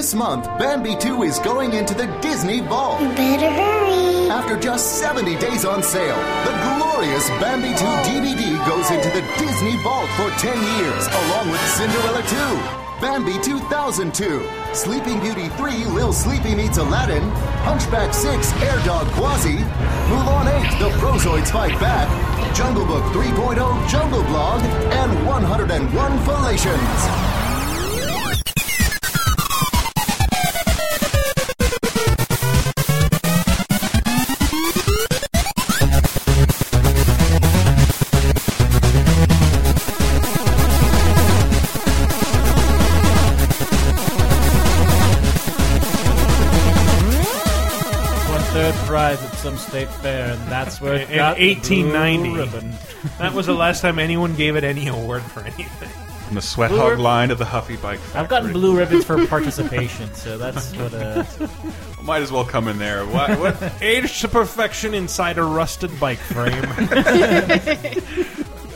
This month, Bambi 2 is going into the Disney Vault. Better hurry. After just 70 days on sale, the glorious Bambi 2 DVD goes into the Disney Vault for 10 years, along with Cinderella 2. Bambi 2002, Sleeping Beauty 3, Lil Sleepy Meets Aladdin, Hunchback 6, Air Dog Quasi, Mulan 8, The Prozoids Fight Back, Jungle Book 3.0 Jungle Blog, and 101 Fallations. State fair, and that's where it In got the 1890. blue ribbon. That was the last time anyone gave it any award for anything. From the sweat Blue hog rib- line of the Huffy Bike Factory. I've gotten blue ribbons for participation, so that's what. Uh, Might as well come in there. What? what? Aged to perfection inside a rusted bike frame.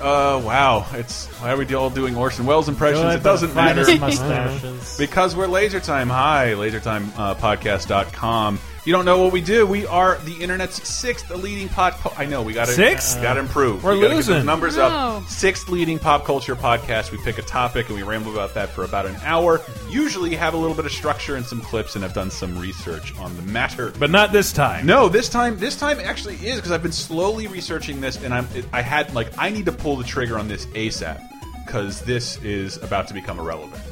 Uh, wow. It's why are we all doing Orson Welles impressions? Good, it doesn't matter. mustaches. Because we're Laser Time. Hi, lasertimepodcast.com. You don't know what we do. We are the internet's sixth leading pop. I know we got to Sixth? Got to improve. We're we gotta get losing. those numbers No. up. Sixth leading pop culture podcast. We pick a topic and we ramble about that for about an hour. Usually have a little bit of structure and some clips, and have done some research on the matter. but not this time. No, this time this time actually is because I've been slowly researching this, and I'm I had like I need to pull the trigger on this ASAP because this is about to become irrelevant.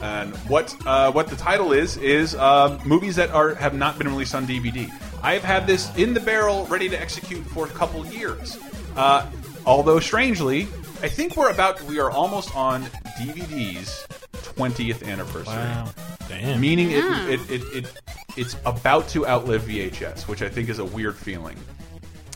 And what uh, what the title is is uh, movies that are have not been released on DVD. I have had this in the barrel, ready to execute for a couple years. Uh, although strangely, I think we're about we are almost on DVD's 20th anniversary wow. Damn. meaning it, it, it, it it's about to outlive VHS, which I think is a weird feeling.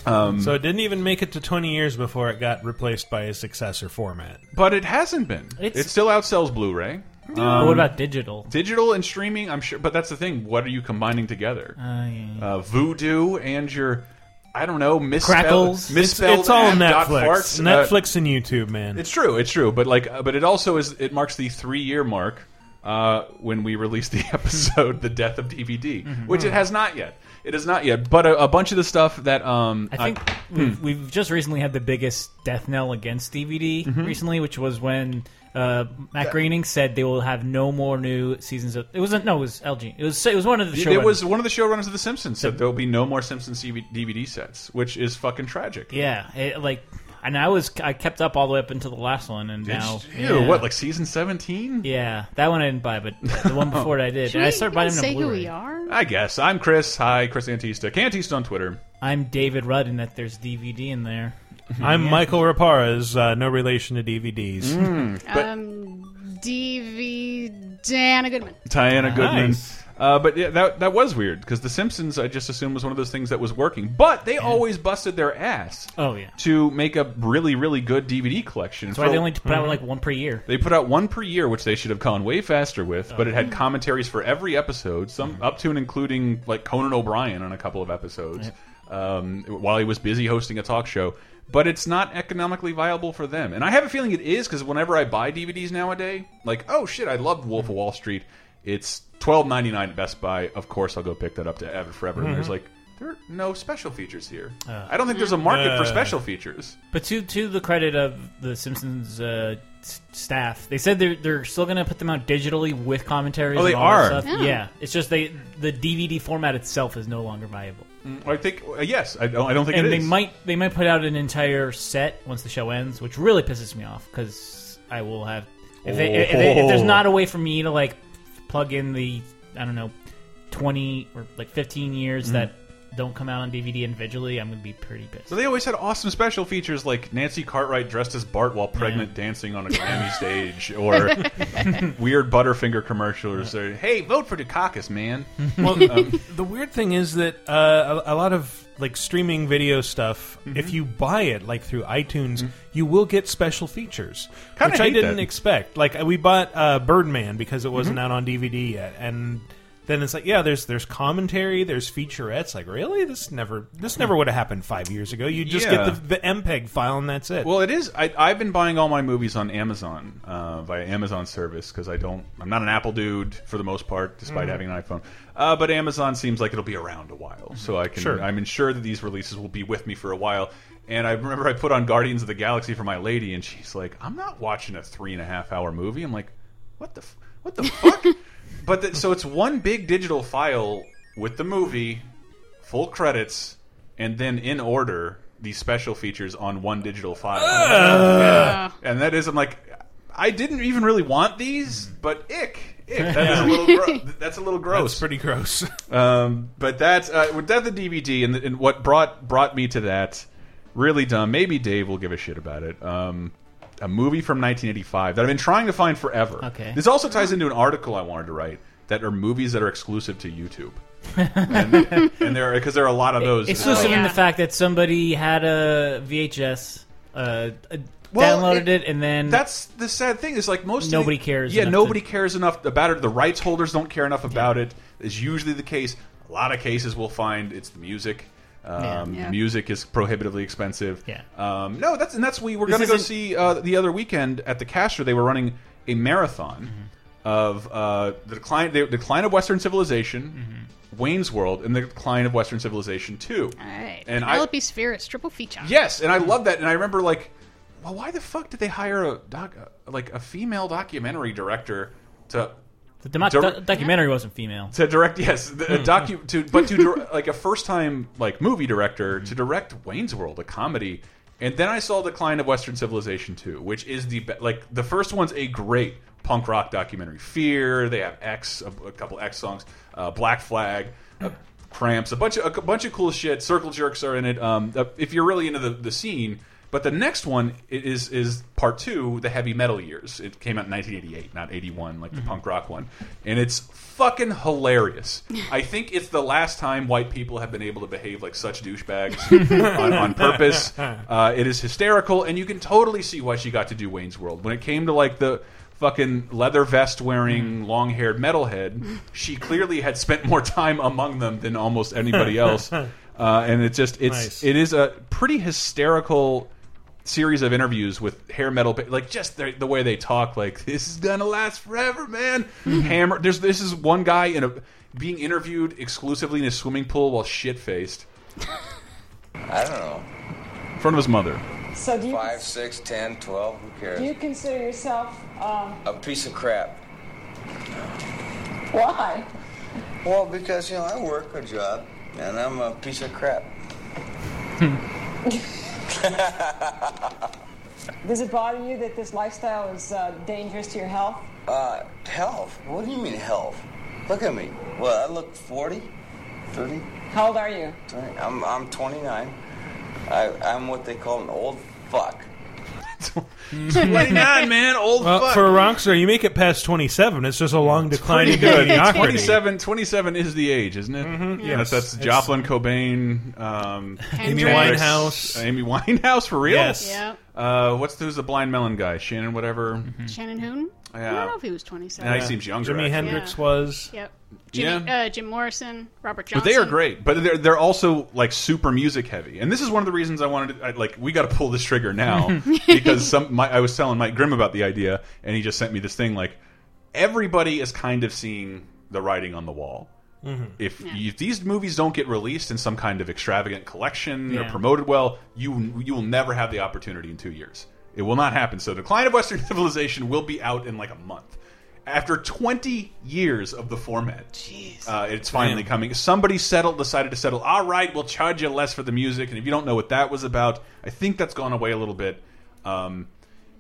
Um, So it didn't even make it to 20 years before it got replaced by a successor format. But it hasn't been. It's- it still outsells Blu-ray, but what about digital? digital, and streaming. I'm sure, but that's the thing. What are you combining together? Uh, yeah. Uh, Vudu and your, I don't know, misspelled, Crackles. It's, misspelled it's all app dot Netflix. Uh, Netflix and YouTube, man. It's true. It's true. But like, uh, but it also is. It marks the three-year mark uh, when we released the episode, "The Death of DVD," Mm-hmm. which it has not yet. It has not yet. But a, a bunch of the stuff that um, I think we've, we've just recently had the biggest death knell against DVD Mm-hmm. recently, which was when uh, Matt Groening said they will have no more new seasons of. It wasn't no, it was Al Jean. It was it was one of the show. It was one of the showrunners of The Simpsons said there'll be no more Simpsons DVD sets, which is fucking tragic. yeah, it, like and I was I kept up all the way up until the last one, and now Ew, yeah. what, like season 17? yeah, that one I didn't buy, but the one before it I did. Should and I we started buying them say on who we are? I guess. I'm Chris. Hi, Chris Antista. Cantista on Twitter. I'm David Rudd, and that there's DVD in there. I'm Mikel Reparaz, uh, no relation to DVDs. Mm. Um, DV Diana Goodman. Diana Goodman. Nice. Uh, but yeah, that that was weird because The Simpsons, I just assumed was one of those things that was working. But they always busted their ass Oh yeah, to make a really, really good DVD collection. that's why they only put out like one per year. They put out one per year, which they should have gone way faster with. But it had commentaries for every episode, some up to and including like Conan O'Brien on a couple of episodes, um, while he was busy hosting a talk show. But it's not economically viable for them, and I have a feeling it is because whenever I buy DVDs nowadays, like oh shit, I love Wolf of Wall Street. It's twelve ninety nine at Best Buy. Of course, I'll go pick that up to Ever Forever. And there's like there are no special features here. I don't think there's a market for Uh. special features. But to to the credit of the Simpsons uh, s- staff, they said they're they're still going to put them out digitally with commentaries. Oh, they and all that are? Stuff. Yeah. Yeah, it's just they the DVD format itself is no longer viable, I think uh, yes, I don't. I don't think and it they is. might they might put out an entire set once the show ends, which really pisses me off because I will have if, they, if, they, if there's not a way for me to like plug in the I don't know twenty or like fifteen Mm. years that don't come out on DVD individually, I'm going to be pretty pissed. So they always had awesome special features like Nancy Cartwright dressed as Bart while pregnant dancing on a Grammy stage, or weird Butterfinger commercials. Or hey, vote for Dukakis, man. Well, the weird thing is that uh, a, a lot of like streaming video stuff, Mm-hmm. if you buy it like through iTunes, you will get special features, Kinda which I didn't that. expect. Like we bought uh, Birdman because it wasn't Mm-hmm. out on DVD yet, and then it's like, yeah, there's there's commentary, there's featurettes. Like, really, this never this never would have happened five years ago. You just Yeah. get the, the MPEG file and that's it. Well, it is. I, I've been buying all my movies on Amazon uh, via Amazon service because I don't. I'm not an Apple dude for the most part, despite Mhm. having an iPhone. Uh, but Amazon seems like it'll be around a while, so I can. Sure. I'm ensured that these releases will be with me for a while. And I remember I put on Guardians of the Galaxy for my lady, and she's like, "I'm not watching a three and a half hour movie." I'm like, "What the f what the fuck?" but the, so it's one big digital file with the movie, full credits, and then in order these special features on one digital file. Yeah. And that is, I'm like, I didn't even really want these, but ick. Ick. That is a little gro that's a little gross. That's pretty gross. Um, but that's uh, with that the DVD and, and what brought brought me to that really dumb. Maybe Dave will give a shit about it. Um, a movie from 1985 that I've been trying to find forever. Okay. This also ties into an article I wanted to write that are movies that are exclusive to YouTube. and, and there because there are a lot of those. Exclusive Oh, in the fact that somebody had a VHS, uh, uh, Well, downloaded it- it, and then That's the sad thing. Is like most of Nobody the- cares Yeah, nobody to- cares enough about it. The rights holders don't care enough about it. Is usually the case. A lot of cases we'll find it's the music. Um, Yeah. Music is prohibitively expensive. Yeah. Um, no, that's and that's we were going to go see uh, the other weekend at the Castro. They were running a marathon Mm-hmm. of uh, the decline the decline of Western civilization, Mm-hmm. Wayne's World, and the decline of Western civilization too. All right. And I- Penelope Spheeris, triple feature. Yes, and I love that. And I remember like, well, why the fuck did they hire a doc, like a female documentary director to the doc- Dir- doc- documentary wasn't female. to direct? Yes, the, a docu to but to like a first time like movie director to direct Wayne's World, a comedy. And then I saw Decline of Western Civilization 2, which is the be- like the first one's a great punk rock documentary. Fear, they have X, a, a couple X songs, uh, Black Flag, uh, Cramps, a bunch of a bunch of cool shit. Circle Jerks are in it. Um, uh, if you're really into the, the scene, but the next one is is part two, the heavy metal years. It came out in 1988, not 81, like the punk rock one, and it's fucking hilarious. I think it's the last time white people have been able to behave like such douchebags on, on purpose. Uh, it is hysterical, and you can totally see why she got to do Wayne's World when it came to like the fucking leather vest wearing long haired metalhead. She clearly had spent more time among them than almost anybody else. Uh, and it just it's Nice. it is a pretty hysterical series of interviews with hair metal like just the, the way they talk like this is gonna last forever man hammer there's this is one guy in a being interviewed exclusively in a swimming pool while shit faced I don't know. in front of his mother So do you, Five, six, ten, twelve. Who cares? do you consider yourself, um, A piece of crap. why? Well, because you know I work a job, and I'm a piece of crap. Does it bother you that this lifestyle is uh, dangerous to your health? Uh, health? What do you mean health? Look at me. Well, I look 40, 30, How old are you? 20. I'm, I'm 29. I, I'm what they call an old fuck. 29 man old Well, fuck for a rock star, you make it past 27. It's just a long decline pretty into mediocrity. 27 27 is the age isn't it mm-hmm. Yes. that's, that's It's- joplin cobain um, Amy Hendrix. Winehouse. amy winehouse for real Yes. Yeah. uh, what's who's the blind melon guy shannon whatever Shannon Hoon? I don't know if he was 27. Yeah, he seems younger Jimi actually. Hendrix Yeah. was. Yep. Jimmy, Yeah. uh, Jim Morrison, Robert Johnson. But they are great, but they're they're also like super music heavy, and this is one of the reasons I wanted to I, like we got to pull this trigger now because some my, I was telling Mike Grimm about the idea, and he just sent me this thing like everybody is kind of seeing the writing on the wall. If, you, if these movies don't get released in some kind of extravagant collection or Yeah. promoted well, you you will never have the opportunity in two years. It will not happen. So, Decline of Western Civilization will be out in like a month. After 20 years of the format, Jeez. Uh, it's finally Man. coming. Somebody settled, decided to settle. All right, we'll charge you less for the music. And if you don't know what that was about, I think that's gone away a little bit. Um,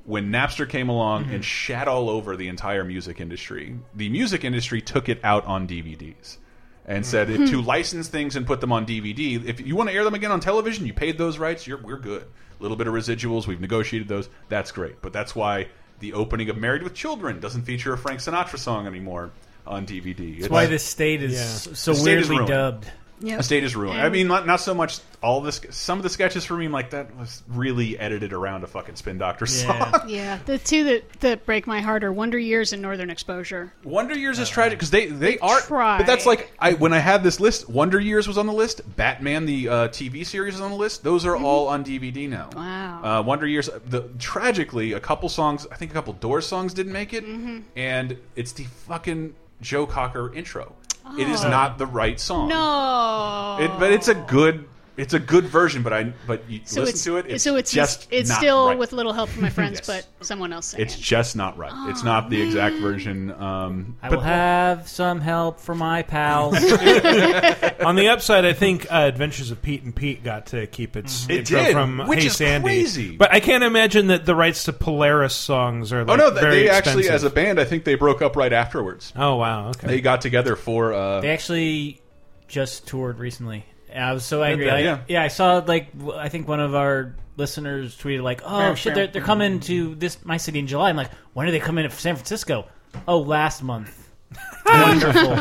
when Napster came along and shat all over the entire music industry, the music industry took it out on DVDs and said if to license things and put them on DVD, if you want to air them again on television, you paid those rights, you're, we're good. A little bit of residuals, we've negotiated those. That's great. But that's why the opening of Married with Children doesn't feature a Frank Sinatra song anymore on DVD. That's why this state is Yeah. so The state is weirdly ruined. dubbed. Yep. A state is ruined. I mean, not, not so much all this. Some of the sketches for me, I'm like that was really edited around a fucking Spin Doctor Yeah. song. Yeah, the two that, that break my heart are Wonder Years and Northern Exposure. Wonder Years is tragic because they they are. try. But that's like I when I had this list. Wonder Years was on the list. Batman the uh, TV series is on the list. Those are all on DVD now. Mm-hmm. Wow. Uh, Wonder Years. The tragically, a couple songs. I think a couple Doors songs didn't make it, Mm-hmm. and it's the fucking Joe Cocker intro. It Oh. not the right song. No, It, but it's a good. It's a good version, but I but you so listen it's, to it. It's so it's just it's not still right. with little help from my friends, Yes. but someone else sang It's just not right. it's not the exact version. Um, I but will have some help from my pals. On the upside, I think uh, Adventures of Pete and Pete got to keep its It intro did, from which Hey is Sandy. crazy. But I can't imagine that the rights to Polaris songs are. Like, oh no, they very actually, expensive. as a band, I think they broke up right afterwards. Oh wow, okay. They got together for. Uh, they actually just toured recently. And I was so angry. they? I, Yeah. yeah. I saw like I think one of our listeners tweeted like, "Oh shit, they're, they're coming to this my city in July." I'm like, "When are they coming to San Francisco?" Oh, last month. Wonderful.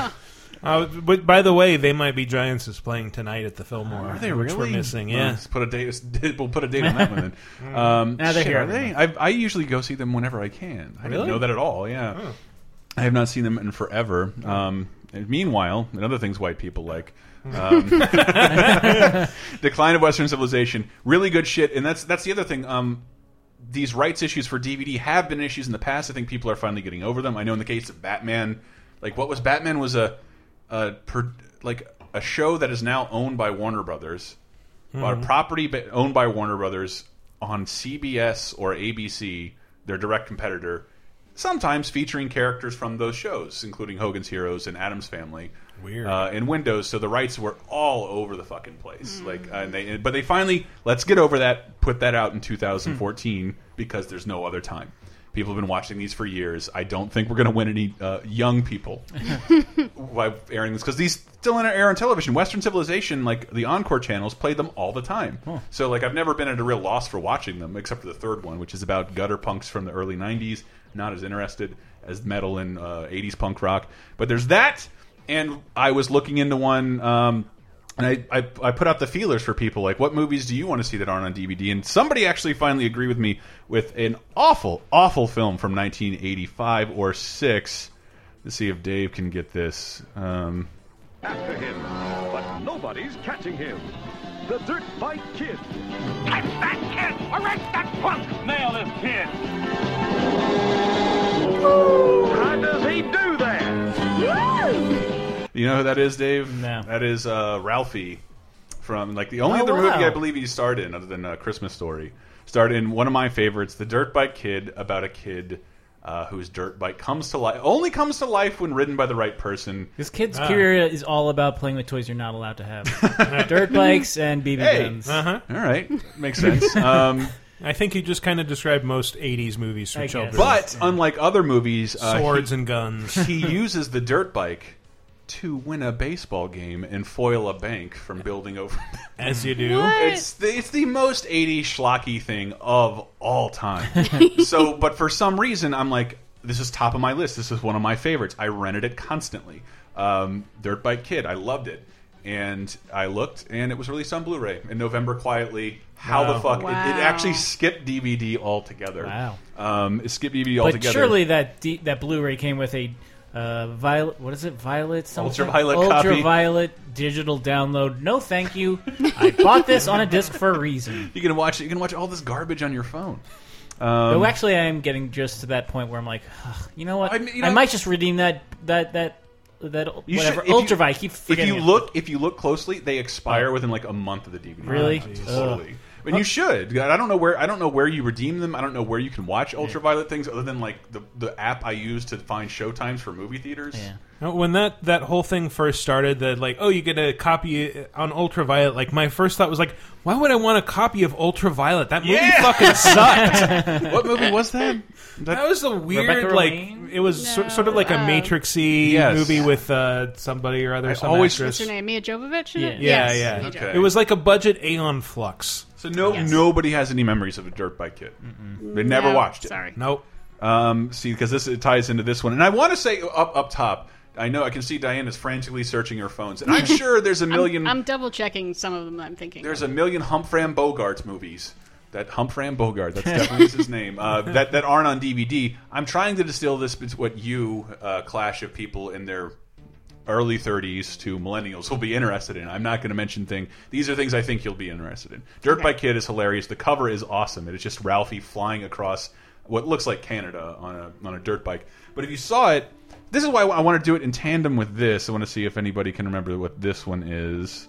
Uh, but by the way, they might be Giants is playing tonight at the Fillmore. Are they which really? we're missing? Well, Yeah. let's put a date. We'll put a date on that one then. Um, Now they're shit, here. Are they? I, I usually go see them whenever I can. I Really? didn't know that at all. Yeah, I have not seen them in forever. Um, and meanwhile, and other things white people like. Um, Decline of Western Civilization, really good shit, and that's that's the other thing. Um, these rights issues for DVD have been issues in the past. I think people are finally getting over them. I know in the case of Batman, like what was Batman was a, a per, like a show that is now owned by Warner Brothers, a property owned by Warner Brothers on CBS or ABC, their direct competitor. Sometimes featuring characters from those shows, including Hogan's Heroes and Addams Family. Weird. Uh, in Windows, so the rights were all over the fucking place. Like, uh, and they, but they finally let's get over that. Put that out in 2014 because there's no other time. People have been watching these for years. I don't think we're going to win any uh, young people by airing this because these still in air on television. Western Civilization, like the Encore channels, played them all the time. So like I've never been at a real loss for watching them, except for the third one, which is about gutter punks from the early '90s. Not as interested as metal and uh, '80s punk rock, but there's that. And I was looking into one. Um, and I, I, I put out the feelers for people like what movies do you want to see that aren't on DVD and somebody actually finally agreed with me with an awful awful film from 1985 or 6 let's see if Dave can get this um, after him, but nobody's catching him. The Dirt Bike Kid. Catch that kid! Arrest that punk! Nail this kid! How does he do that? You know who that is Dave No. that is uh, Ralphie from like the only Oh, other movie. I believe he starred in other than uh, Christmas Story starred in one of my favorites The Dirt Bike Kid about a kid uh, whose dirt bike comes to life only comes to life when ridden by the right person This kid's career is all about playing with toys you're not allowed to have: dirt bikes and BB Hey. guns. Uh-huh. all right makes sense um, I think you just kind of described most '80s movies for I guess. children. But unlike other movies, uh, swords he, and guns. he uses the dirt bike to win a baseball game and foil a bank from building over. as you do. it's the, it's the most 80s schlocky thing of all time. so, but for some reason, I'm like, this is top of my list. This is one of my favorites. I rented it constantly. Um, Dirt Bike Kid, I loved it. And I looked, and it was released on Blu-ray in November. Quietly, how the Wow. fuck? It, it actually skipped DVD altogether. Wow. Um, it skipped DVD but altogether. surely that D that Blu-ray came with a uh, violet. What is it? Violet. Something? Ultraviolet copy. Ultraviolet digital download. No, thank you. I bought this on a disc for a reason. You can watch. You can watch all this garbage on your phone. Though actually, I am getting just to that point where I'm like, you know what? I I, mean, you know- might just redeem that that that that You whatever should- if you- Ultraviolet. I If you look, if you look closely, they expire within like a month of the DVD. Really? Totally. And you should. I don't know where. I don't know where you redeem them. I don't know where you can watch ultraviolet things other than like the the app I use to find showtimes for movie theaters. Yeah. When that, that whole thing first started, that like, oh, you get a copy on Ultraviolet. Like, my first thought was like, why would I want a copy of Ultraviolet? That movie Yeah! fucking sucked. what movie was that? that was a weird, Rebecca like, Romijn? it was so- No, sort of like a Matrixy Yes. movie with uh, somebody or other. I some always- actress. What's her name? Mia Jovovich? in Yeah. it? Yeah, Yes, yeah. Mia Okay. It was like a budget Aeon Flux. So no, Yes. nobody has any memories of a Dirt Bike Kid. They never No, watched it. Sorry. Nope. Um, see, because this it ties into this one, and I want to say up up top, I know I can see Diana's frantically searching her phones, and I'm sure there's a 1000000 I'm double checking some of them. I'm thinking. there's a million Humphrey Bogart movies. That Humphrey Bogart, that's definitely his name. Uh, that that aren't on DVD. I'm trying to distill this to what you, uh, clash of people in their early 30s to millennials will be interested in. I'm not going to mention thing. These are things I think you'll be interested in. Dirt Bike Kid is hilarious. The cover is awesome. It is just Ralphie flying across what looks like Canada on a on a dirt bike. But if you saw it, this is why I want to do it in tandem with this. I want to see if anybody can remember what this one is.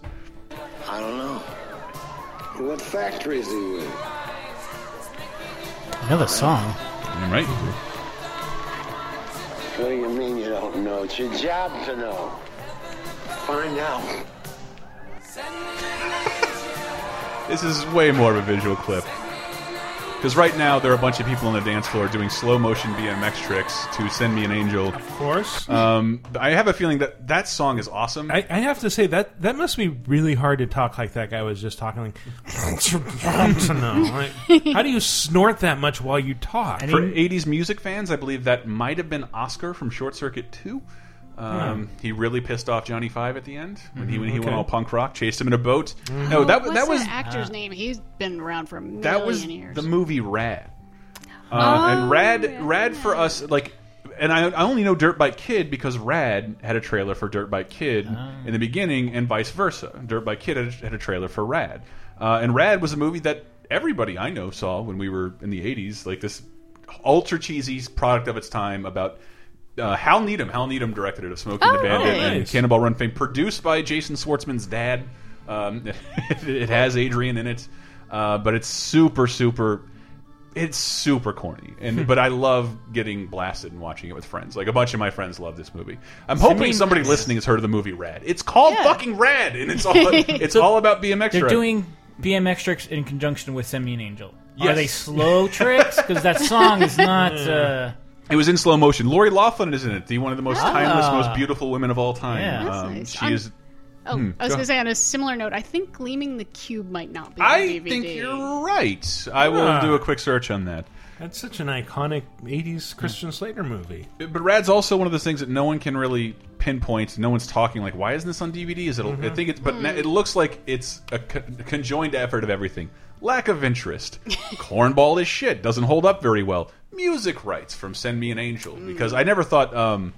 I don't know. What factory is he with? I know the song. Am right? What do you mean you don't know? It's your job to know. Find out. This is way more of a visual clip. Because right now there are a bunch of people on the dance floor doing slow motion BMX tricks to "Send Me an Angel." Of course. Um, I have a feeling that that song is awesome. I, I have to say that that must be really hard to talk like that guy was just talking. Like, like, how do you snort that much while you talk? For 80s music fans, I believe that might have been Oscar from Short Circuit 2. Um, He really pissed off Johnny Five at the end when he when he went Okay. all punk rock, chased him in a boat. No, that What's that was actor's name? He's been around for a million that was years. the movie Rad. Uh, Oh, and Rad, yeah. Rad for us, like, and I, I only know Dirt Bike Kid because Rad had a trailer for Dirt Bike Kid in the beginning, and vice versa. Dirt Bike Kid had, had a trailer for Rad, uh, and Rad was a movie that everybody I know saw when we were in the '80s, like this ultra cheesy product of its time about. Uh, Hal Needham, Hal Needham directed it of Smoking the Oh, Bandit nice. and Cannonball Run fame, produced by Jason Schwartzman's dad. Um, it has Adrian in it, uh, but it's super, super. It's super corny, and but I love getting blasted and watching it with friends. Like a bunch of my friends love this movie. I'm hoping me- somebody listening has heard of the movie Rad. It's called Yeah. fucking Rad, and it's all it's all about BMX. Tricks. They're ride. doing BMX tricks in conjunction with Send Me an Angel. Are they slow tricks? Because that song is not. Uh, It was in slow motion. Lori Loughlin is in it. The one of the most Ah. timeless, most beautiful women of all time. Yeah. Um, nice. She I'm- is. Oh, Hmm, I was go going to say on a similar note, I think Gleaming the Cube might not be on I DVD. think you're right. I will Ah. do a quick search on that. That's such an iconic '80s Christian Slater movie. But Rad's also one of those things that no one can really pinpoint. No one's talking like, why isn't this on DVD? Is it? I think it's, but it looks like it's a co conjoined effort of everything. Lack of interest. Cornball is shit. Doesn't hold up very well. Music rights from Send Me an Angel because I never thought um,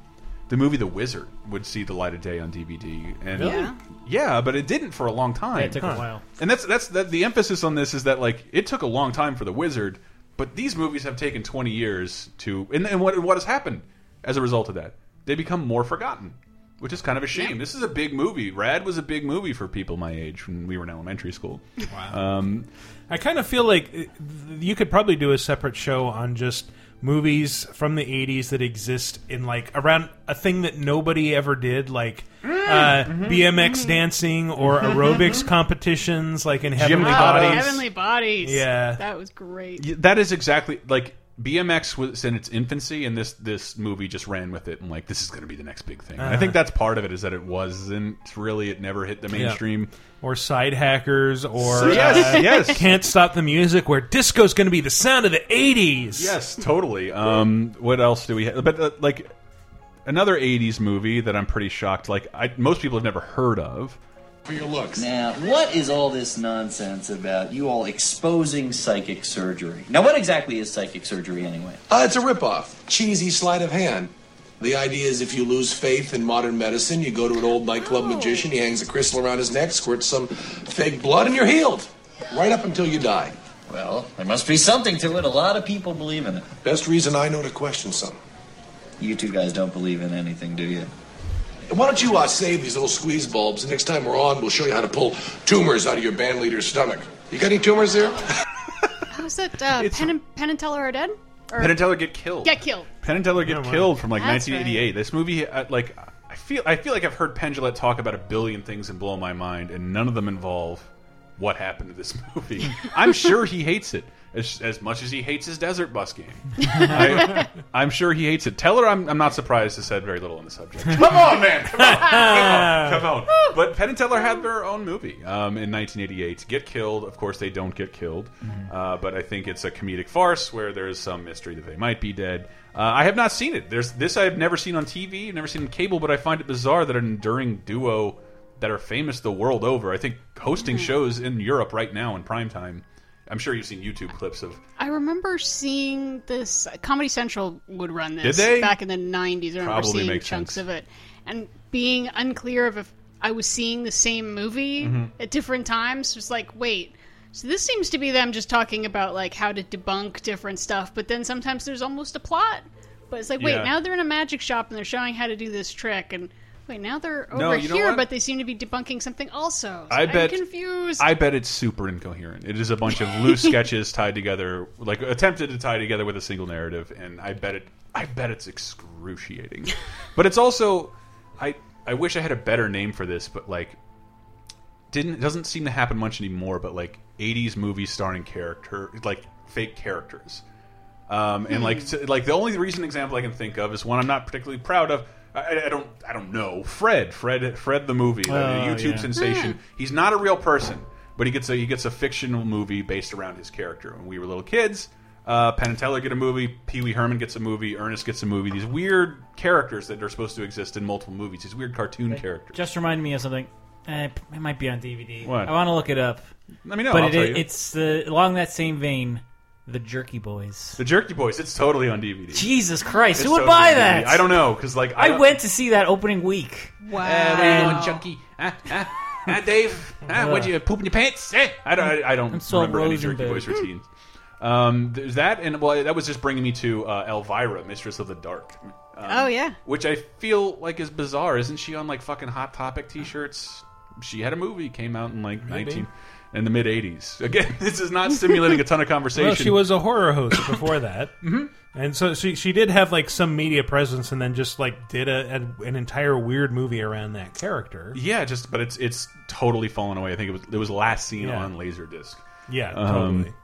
the movie The Wizard would see the light of day on DVD. And Yeah. yeah, but it didn't for a long time. it took a while. And that's that's that, the emphasis on this is that like it took a long time for the Wizard, but these movies have taken twenty years to. And, and what and what has happened as a result of that? They become more forgotten, which is kind of a shame. This is a big movie. Rad was a big movie for people my age when we were in elementary school. Wow. Um, I kind of feel like uh, you could probably do a separate show on just movies from the 80s that exist in like around a thing that nobody ever did like uh, BMX dancing or aerobics competitions like in Heavenly Gymkhana. Bodies. Oh, Heavenly Bodies. Yeah. That was great. y- that is exactly like BMX was in its infancy, and this this movie just ran with it and like this is going to be the next big thing. And I think that's part of it is that it wasn't really it never hit the mainstream. or side hackers or yes, uh, yes. can't stop the music where disco's going to be the sound of the 80s Yes, totally. Um, what else do we have? But uh, like another '80s movie that I'm pretty shocked. Like I, most people have never heard of. For your looks. Now, what is all this nonsense about you all exposing psychic surgery? Now, what exactly is psychic surgery anyway? Uh, it's a ripoff. Cheesy sleight of hand. The idea is if you lose faith in modern medicine, you go to an old nightclub magician, he hangs a crystal around his neck, squirts some fake blood, and you're healed. Right up until you die. Well, there must be something to it. A lot of people believe in it. Best reason I know to question something. You two guys don't believe in anything, do you? Why don't you uh, save these little squeeze bulbs, and next time we're on, we'll show you how to pull tumors out of your band leader's stomach. You got any tumors there? How's was that? Uh, Penn, and, Penn and Teller are dead? Or Penn and Teller get killed. get killed. Penn and Teller get Oh, wow. killed from like That's 1988. This movie, uh, like, I feel I feel like I've heard Penn Jillette talk about a billion things and blow my mind, and none of them involve what happened to this movie. I'm sure he hates it as, as much as he hates his desert bus game. I, I'm sure he hates it. Teller, I'm, I'm not surprised, has said very little on the subject. Come on, man! Come on! Come on! Come on. But Penn and Teller had their own movie um, in 1988. Get Killed. Of course, they don't get killed. Uh, but I think it's a comedic farce where there is some mystery that they might be dead. Uh, I have not seen it. There's this I've never seen on TV, never seen on cable, but I find it bizarre that an enduring duo that are famous the world over. I think hosting shows in Europe right now in prime time. I'm sure you've seen YouTube clips of. I remember seeing this. Comedy Central would run this Did they? back in the '90s. I remember Probably seeing makes chunks sense. of it and being unclear of if I was seeing the same movie Mhm. at different times. Just like, wait. So this seems to be them just talking about like how to debunk different stuff, but then sometimes there's almost a plot. But it's like, wait, Yeah. now they're in a magic shop and they're showing how to do this trick, and wait, now they're over No, you know here, what? but they seem to be debunking something also. So I I'm confused. I bet it's super incoherent. It is a bunch of loose sketches tied together, like attempted to tie together with a single narrative, and I bet it. I bet it's excruciating. but it's also, I I wish I had a better name for this, but like, didn't it doesn't seem to happen much anymore. But like '80s movies starring character, like fake characters. Um, and like, Hmm. t- like the only recent example I can think of is one I'm not particularly proud of. I, I don't, I don't know. Fred, Fred, Fred the movie, the Oh, YouTube yeah. sensation. He's not a real person, but he gets a he gets a fictional movie based around his character. When we were little kids, uh, Penn and Teller get a movie, Pee Wee Herman gets a movie, Ernest gets a movie. These weird characters that are supposed to exist in multiple movies. These weird cartoon characters. Just reminded me of something. Eh, it might be on DVD. What? I want to look it up. Let me know, But I'll it, tell you. it's the along that same vein, the Jerky Boys. The Jerky Boys. It's totally on DVD. Jesus Christ, It's who would totally buy on DVD. that? I don't know because like I don't- went to see that opening week. Wow. Eh, what are you doing, Chunky? Ah, ah, ah, Dave? Ah, what you poop in your pants? Eh? I don't. I, I don't so remember any Jerky Rosenberg. Boys routines. Um, there's that, and well, that was just bringing me to uh, Elvira, Mistress of the Dark. Um, Oh, yeah. which I feel like is bizarre. Isn't she on like fucking Hot Topic T-shirts? She had a movie came out in like Maybe. nineteen in the mid '80s. Again, this is not stimulating a ton of conversation. Well, she was a horror host before that, mm-hmm. and so she she did have like some media presence, and then just like did a, a an entire weird movie around that character. Yeah, just but it's it's totally fallen away. I think it was it was last seen Yeah. on Laserdisc. Yeah, Um, totally.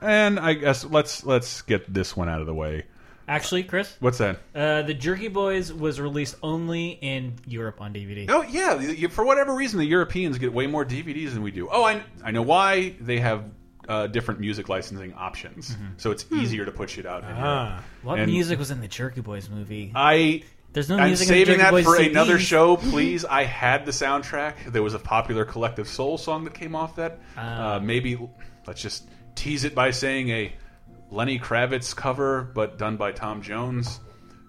And I guess let's let's get this one out of the way. Actually, Chris, What's that? uh, the Jerky Boys was released only in Europe on DVD. Oh yeah, you- for whatever reason, the Europeans get way more DVDs than we do. Oh, I I know why they have uh, different music licensing options, so it's easier to put shit out. In Mm-hmm. Ah. Europe. What And music was in the Jerky Boys movie? I There's no I'm music in the saving Jerky that Boys for CDs. another show, please. I had the soundtrack. There was a popular collective soul song that came off that. Ah. uh, maybe let's just tease it by saying a Lenny Kravitz cover, but done by Tom Jones.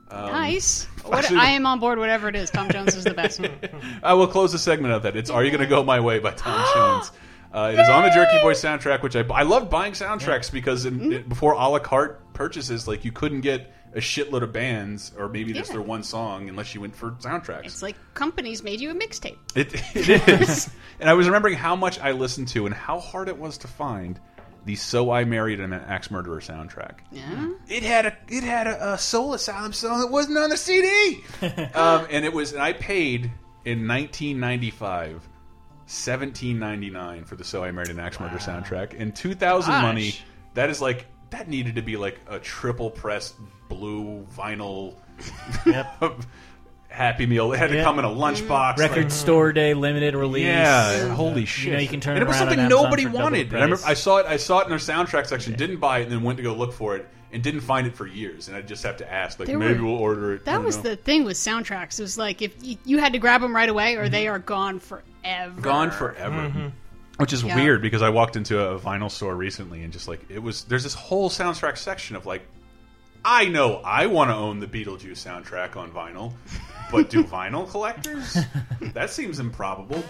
Um, nice. What, I am on board. Whatever it is, Tom Jones is the best. I will close the segment of that. It's "Are You Gonna Go My Way" by Tom Jones. Uh, it is on the Jerky Boy soundtrack, which I I love buying soundtracks because in, it- before a la carte purchases, like you couldn't get a shitload of bands or maybe just their one song unless you went for soundtracks. It's like companies made you a mixtape. It, it is. and I was remembering how much I listened to and how hard it was to find the "So I Married an Axe Murderer" soundtrack. Yeah. It had a it had a, a Soul Asylum song that wasn't on the CD, um, and it was. And I paid in 1995. 17.99 for the "So I Married an Axe Murderer" soundtrack. In 2000 Gosh. money, that is like that needed to be like a triple pressed blue vinyl Happy Meal. It had to Yeah. come in a lunchbox. Record like- store day, limited release. yeah, holy shit! You know, you can turn and it was around something Amazon nobody for double wanted. And I, remember, price. I saw it. I saw it in their soundtrack section. Didn't buy it, and then went to go look for it, and didn't find it for years. And I just have to ask, like, There maybe were- we'll order it. That was know. the thing with soundtracks. It was like if you, you had to grab them right away, or they mm-hmm. are gone forever. gone forever. Mm-hmm. Which is Yeah. weird because I walked into a vinyl store recently and just like it was. There's this whole soundtrack section of like, I know I want to own the Beetlejuice soundtrack on vinyl, but do vinyl collectors? that seems improbable.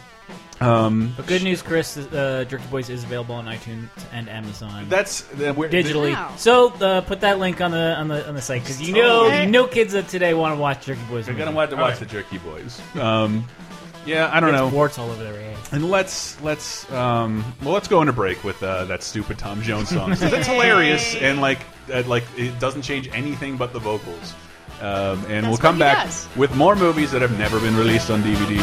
Um, But good news, Chris. Uh, Jerky Boys is available on iTunes and Amazon. That's that we're- digitally. Wow. So uh, put that link on the on the on the site because you know Okay. you know kids that today want to watch Jerky Boys. They're movie. gonna want to watch the Jerky Boys. Um, yeah, I don't Gets know. warts all over their heads. And let's let's um, well let's go into break with uh, that stupid Tom Jones song. That's hilarious and like uh, like it doesn't change anything but the vocals. Um, and we'll come back does. with more movies that have never been released on DVD.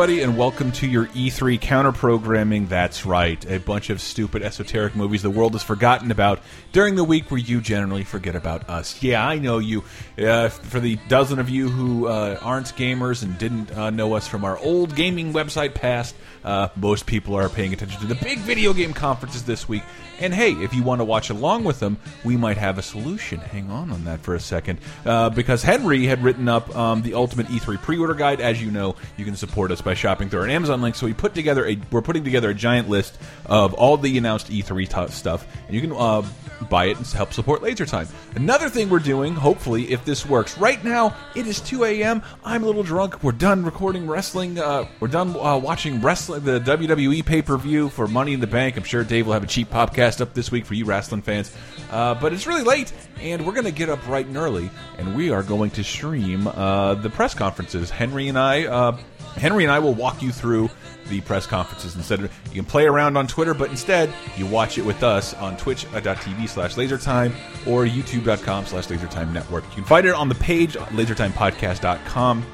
Everybody, and welcome to your E3 counter programming. That's right, a bunch of stupid, esoteric movies the world has forgotten about during the week where you generally forget about us. Yeah, I know you. Uh, for the dozen of you who uh, aren't gamers and didn't uh, know us from our old gaming website past, uh, most people are paying attention to the big video game conferences this week. And hey, if you want to watch along with them, we might have a solution. Hang on on that for a second. Uh, because Henry had written up um, the Ultimate E3 pre-order guide. As you know, you can support us by shopping through our Amazon link. So we put together a we're putting together a giant list of all the announced E3 stuff, and you can uh, buy it and help support Laser Time. Another thing we're doing, hopefully, if this works, right now it is 2 a.m. I'm a little drunk. We're done recording wrestling. Uh, we're done uh, watching wrestling, the WWE pay per view for Money in the Bank. I'm sure Dave will have a cheap podcast up this week for you wrestling fans. Uh, but it's really late, and we're going to get up bright and early, and we are going to stream uh, the press conferences. Henry and I, uh, Henry and I will walk you through the press conferences instead you can play around on Twitter, but instead you watch it with us on twitch.tv slash lasertime or youtube.com slash lasertime network. You can find it on the page lasertimepodcast.com.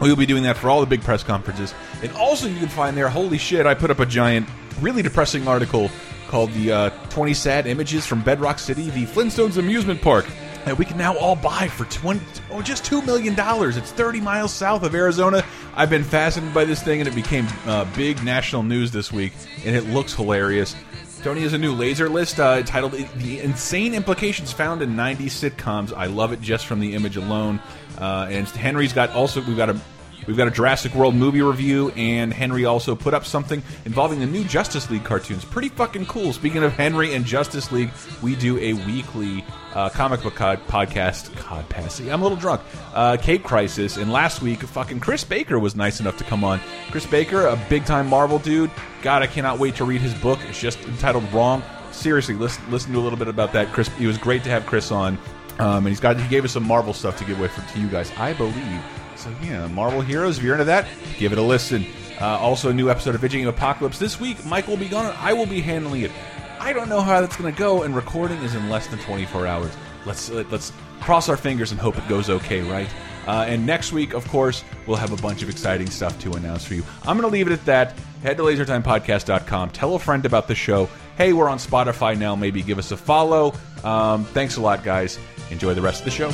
We will be doing that for all the big press conferences. And also you can find there, holy shit, I put up a giant, really depressing article called the uh, 20 Sad Images from Bedrock City, the Flintstones Amusement Park. That we can now all buy for 20, oh, just $2 million. It's 30 miles south of Arizona. I've been fascinated by this thing, and it became uh, big national news this week, and it looks hilarious. Tony has a new laser list uh, titled "The Insane Implications Found in 90s Sitcoms." I love it just from the image alone. Uh, and Henry's got also we've got a we've got a Jurassic World movie review, and Henry also put up something involving the new Justice League cartoons. Pretty fucking cool. Speaking of Henry and Justice League, we do a weekly uh, comic book podcast. God, Passy, I'm a little drunk. Uh, Cape Crisis, and last week, fucking Chris Baker was nice enough to come on. Chris Baker, a big time Marvel dude. God, I cannot wait to read his book. It's just entitled Wrong. Seriously, listen, listen to a little bit about that. Chris, it was great to have Chris on. Um, and he's got he gave us some Marvel stuff to give away for, to you guys, I believe. So yeah, Marvel Heroes. If you're into that, give it a listen. Uh, also, a new episode of Game Apocalypse this week. Mike will be gone, I will be handling it. I don't know how that's going to go, and recording is in less than 24 hours. Let's let's cross our fingers and hope it goes okay, right? Uh, and next week, of course, we'll have a bunch of exciting stuff to announce for you. I'm going to leave it at that. Head to lasertimepodcast.com. Tell a friend about the show. Hey, we're on Spotify now. Maybe give us a follow. Um, thanks a lot, guys. Enjoy the rest of the show.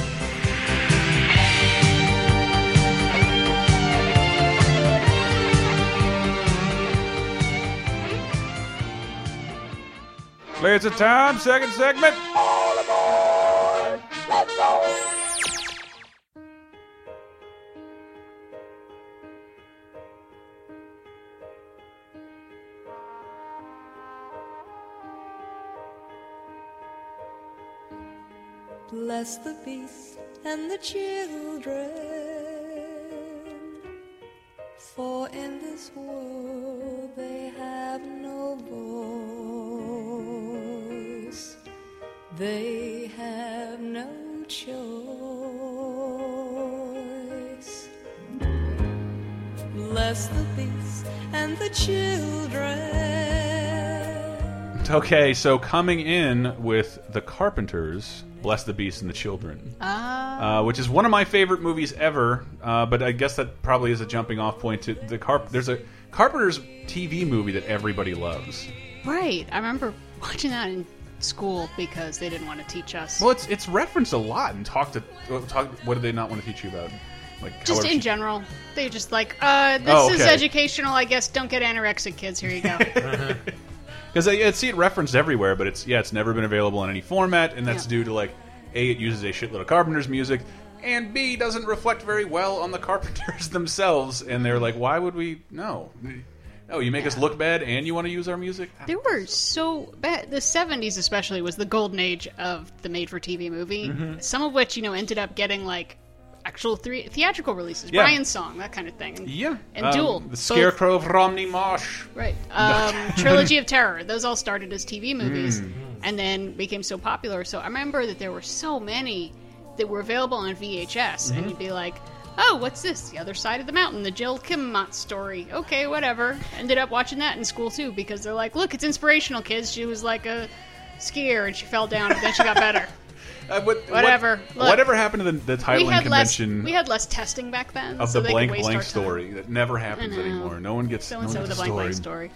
Laser time, second segment. All aboard! Let's go! Bless the beast and the children, for in this world they have no voice. They have no choice. Bless the beast and the children. Okay, so coming in with The Carpenters, Bless the Beast and the Children. Ah. Uh, which is one of my favorite movies ever, uh, but I guess that probably is a jumping off point to the Carp. There's a Carpenter's TV movie that everybody loves. Right. I remember watching that in school because they didn't want to teach us. Well, it's it's referenced a lot and talked to talk. What do they not want to teach you about? Like Just in general, they're just like, uh, this Oh, is educational, I guess. Don't get anorexic, kids. Here you go. Because I, I see it referenced everywhere, but it's yeah, it's never been available in any format, and that's Yeah. due to like a it uses a shitload of Carpenter's music, and b doesn't reflect very well on the Carpenters themselves, and they're like, why would we? No, no, you make us look bad, and you want to use our music. They were so bad. The 70s, especially, was the golden age of the made for TV movie. Mhm. Some of which, you know, ended up getting like actual three theatrical releases. Yeah. Brian's Song, that kind of thing. And, Yeah, And Um, Duel. the both- Scarecrow of Romney Marsh. Right. Um, Trilogy of Terror. Those all started as TV movies Mm. and then became so popular. So I remember that there were so many that were available on VHS, and Mhm. you'd be like, oh, what's this? The Other Side of the Mountain, the Jill Kinmont story. Okay, whatever. Ended up watching that in school too because they're like, look, it's inspirational, kids. She was like a skier and she fell down, and then she got better. Uh, what- Whatever. what- Look, whatever happened to the, the we titling had less. convention We had less testing back then of so the blank blank time. story that never happens anymore? No one gets So and so the blank blank story.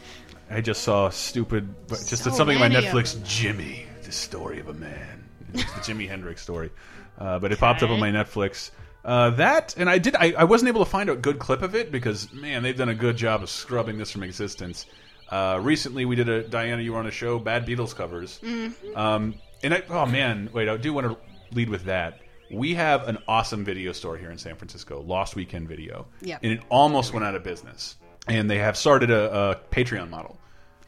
I just saw a stupid, but just So something on my Netflix. Jimmy, the story of a man. It's the Jimi Hendrix story, uh, but it popped up on my Netflix. Uh, that and I did. I, I wasn't able to find a good clip of it because man, they've done a good job of scrubbing this from existence. Uh, recently, we did a Diana. You were on a show, Bad Beatles covers. Mhm. Um, and I, oh man, wait, I do want to lead with that. We have an awesome video store here in San Francisco, Lost Weekend Video, Yep. and it almost went out of business. And they have started a, a Patreon model.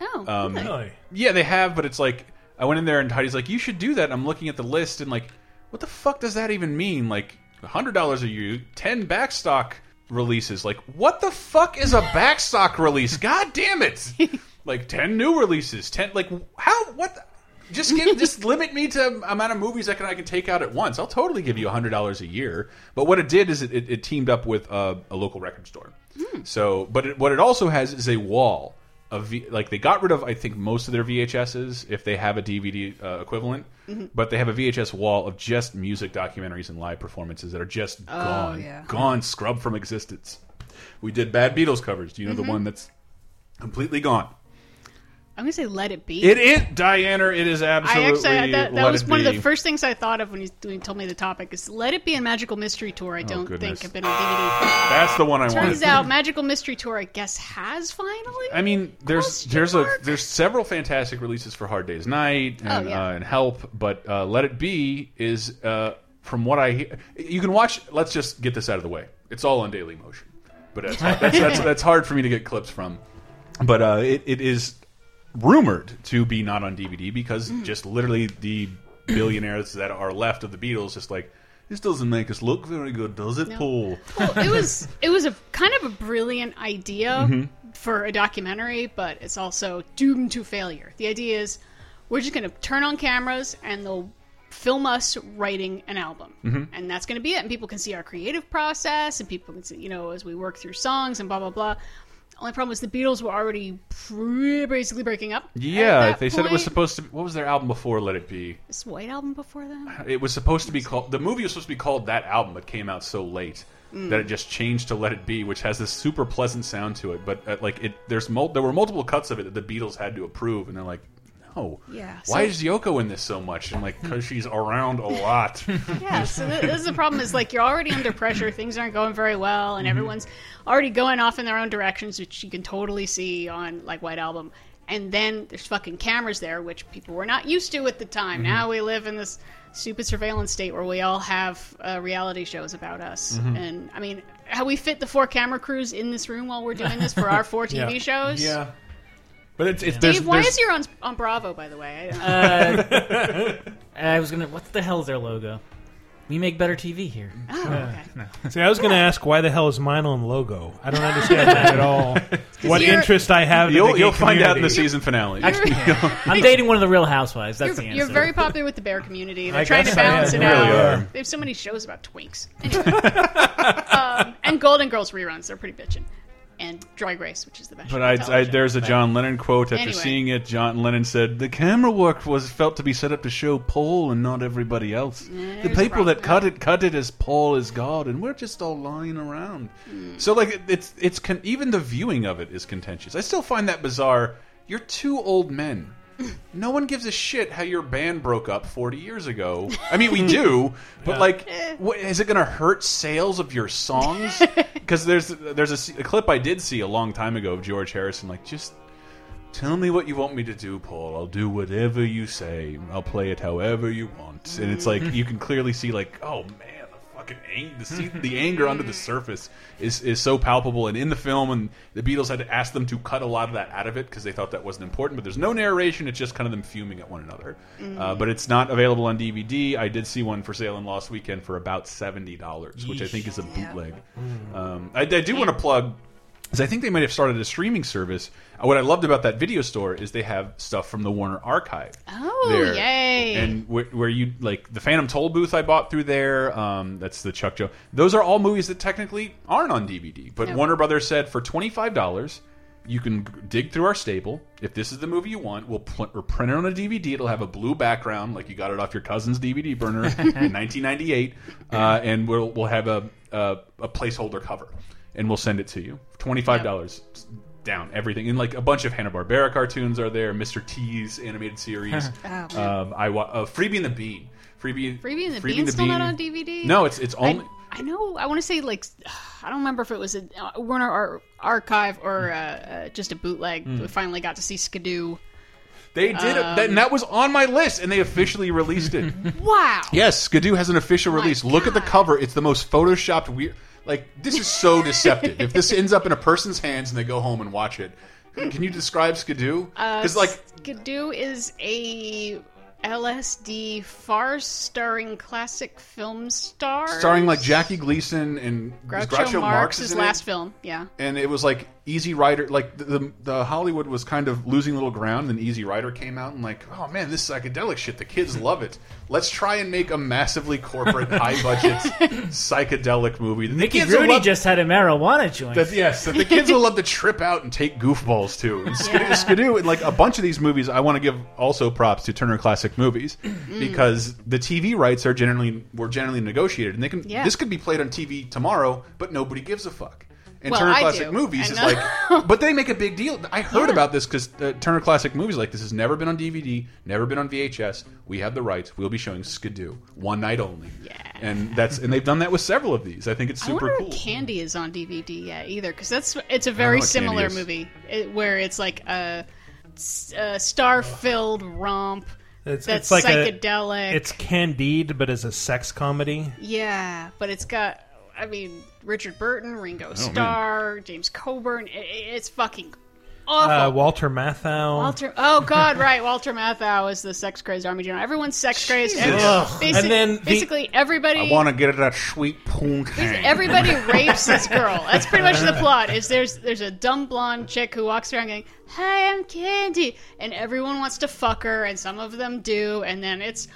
Oh, Um, Really? Yeah, they have, but it's like I went in there and Heidi's like, "You should do that." And I'm looking at the list and like, what the fuck does that even mean? Like, hundred dollars a year, ten backstock releases. Like, what the fuck is a backstock release? God damn it! like ten new releases, ten like how what? the- just give, just limit me to amount of movies I can I can take out at once. I'll totally give you hundred dollars a year. But what it did is it, it, it teamed up with uh, a local record store. So, but it, what it also has is a wall of v, like they got rid of I think most of their VHSs if they have a DVD uh, equivalent, Mhm. but they have a VHS wall of just music documentaries and live performances that are just Oh, gone, yeah. gone, scrubbed from existence. We did Bad Beatles covers. Do you know Mhm. the one that's completely gone? I'm gonna say let it be. It is Diana. It is I absolutely. actually that, that was one of the first things I thought of when you, when you told me the topic is Let It Be a Magical Mystery Tour. I don't Oh, think have been on DVD. That's the one I Turns wanted. out Magical Mystery Tour, I guess, has finally. I mean, there's there's a there's several fantastic releases for Hard Day's Night and, Oh, yeah. uh, and Help, but uh, Let It Be is uh, from what I hear. You can watch. Let's just get this out of the way. It's all on Daily Motion, but that's hard, that's, that's, that's hard for me to get clips from. But uh, it, it is rumored to be not on DVD because Mm. just literally the billionaires that are left of the Beatles just like this doesn't make us look very good, does it, No. Paul? well, it was it was a kind of a brilliant idea Mhm. for a documentary, but it's also doomed to failure. The idea is we're just going to turn on cameras and they'll film us writing an album, Mhm. and that's going to be it. And people can see our creative process, and people can see, you know, as we work through songs and blah blah blah. Only problem was the Beatles were already pre- basically breaking up. Yeah, they said it was supposed to. What was their album before Let It Be? This White album before that. It was supposed to be called. The movie was supposed to be called that album, but came out so late Mm. that it just changed to Let It Be, which has this super pleasant sound to it. But uh, like it, there's mul there were multiple cuts of it that the Beatles had to approve, and they're like, no, Yeah, Why is Yoko in this so much? And like, because she's around a lot. Yeah, so th- this is the problem. Is like you're already under pressure. Things aren't going very well, and Mhm. everyone's already going off in their own directions, which you can totally see on like White Album. And then there's fucking cameras there, which people were not used to at the time. Mhm. Now we live in this stupid surveillance state where we all have uh, reality shows about us. Mhm. And I mean, how we fit the four camera crews in this room while we're doing this for our four TV Yeah. shows. Yeah. But it's, it's there's, Dave, why there's- is your on on Bravo? By the way, I- Uh, I was gonna. What the hell is their logo? We make better TV here. Oh, Uh, okay. no. See, I was going to ask why the hell is mine on logo? I don't understand that at all. What you're- interest I have? in You'll- the gay you'll find out in the community. season finale. Actually, I'm dating one of the Real Housewives. That's you're, the answer. you're very popular with the bear community. They're I trying to guess I balance am. it You out. really are. They have so many shows about twinks. Anyway. um, and Golden Girls reruns. They're pretty bitchin'. And Drag Race, which is the best. But I, I, there's a John Lennon quote. After Anyway. seeing it, John Lennon said, "The camera work was felt to be set up to show Paul and not everybody else. the there's a people that cut it cut it as Paul is God, and we're just all lying around." Mm. So like it's it's con even the viewing of it is contentious. I still find that bizarre. You're two old men. No one gives a shit how your band broke up 40 years ago. I mean, we do, but Yeah. like, what, is it going to hurt sales of your songs? Because there's there's a, s- a clip I did see a long time ago of George Harrison, like, just tell me what you want me to do, Paul. I'll do whatever you say. I'll play it however you want. And it's like mm-hmm. you can clearly see, like, oh man, the fucking ang the, see, the anger under the surface is is so palpable. And in the film, and the Beatles had to ask them to cut a lot of that out of it because they thought that wasn't important. But there's no narration; it's just kind of them fuming at one another. Uh, but it's not available on DVD. I did see one for sale in Lost Weekend for about seventy dollars, which I think is a bootleg. Um, I, I do want to plug because I think they might have started a streaming service. Uh, What I loved about that video store is they have stuff from the Warner Archive. Oh, there. yay. And where, where you like the Phantom Toll booth I bought through there. Um, that's the Chuck Joe. Those are all movies that technically aren't on DVD, but Nope. Warner Brothers said for twenty five dollars. you can dig through our staple. If this is the movie you want, we'll or print it on a DVD. It'll have a blue background, like you got it off your cousin's DVD burner in 1998, uh, and we'll we'll have a, a a placeholder cover, and we'll send it to you. Twenty five dollars down everything, and like a bunch of Hanna Barbera cartoons are there. Mr. T's animated series. Oh, man. um, I wa uh, Freebie and the Bean. Freebie, Freebie and the Freebie Bean's still not on DVD. No, it's it's only. I know. I want to say like I don't remember if it was a uh, Warner Ar- Archive or uh, uh, just a bootleg. Mm. We finally got to see Skidoo. They did it, that, and that was on my list, and they officially released it. Wow. yes, Skidoo has an official release. Look at the cover; it's the most photoshopped weird. Like this is so deceptive. if this ends up in a person's hands and they go home and watch it, can you describe Skidoo? Uh, Because like Skidoo is a LSD farce starring classic film stars. starring like Jackie Gleason and Groucho, Groucho, Marx, his last it. film. Yeah. and it was like Easy Rider, like the, the the Hollywood was kind of losing a little ground. And Easy Rider came out and like, oh man, this psychedelic shit, the kids love it. Let's try and make a massively corporate, high budget psychedelic movie. that the Mickey kids will Rooney love- just had a marijuana joint. That, yes, that the kids will love to trip out and take goofballs to. And Skidoo, Skidoo, and like a bunch of these movies, I want to give also props to Turner Classic Movies Mm. because the TV rights are generally were generally negotiated, and they can Yeah. this could be played on TV tomorrow, but nobody gives a fuck. And Well, Turner I Classic do. Movies is like, but they make a big deal. I heard about this because uh, Turner Classic Movies like this has never been on DVD, never been on VHS. We have the rights. We'll be showing Skidoo one night only. Yeah, and that's and they've done that with several of these. I think it's super wonder cool. if Candy is on DVD yet either, because that's it's a very similar movie it, where it's like a, a star-filled romp It's, that's it's like a- psychedelic. it's Candide, but as a sex comedy. Yeah, but it's got, I mean, Richard Burton, Ringo man. Starr, James Coburn. It, it's fucking awful. Uh, Walter Matthau. Walter, oh god, right. Walter Matthau is the sex crazed army general. Everyone's sex crazed. Jesus. Every- Ugh. And then the- basically everybody. I want to get that sweet poon. Everybody rapes this girl. That's pretty much the plot. Is there's there's a dumb blonde chick who walks around going, "Hi, I'm Candy," and everyone wants to fuck her, and some of them do, and then it's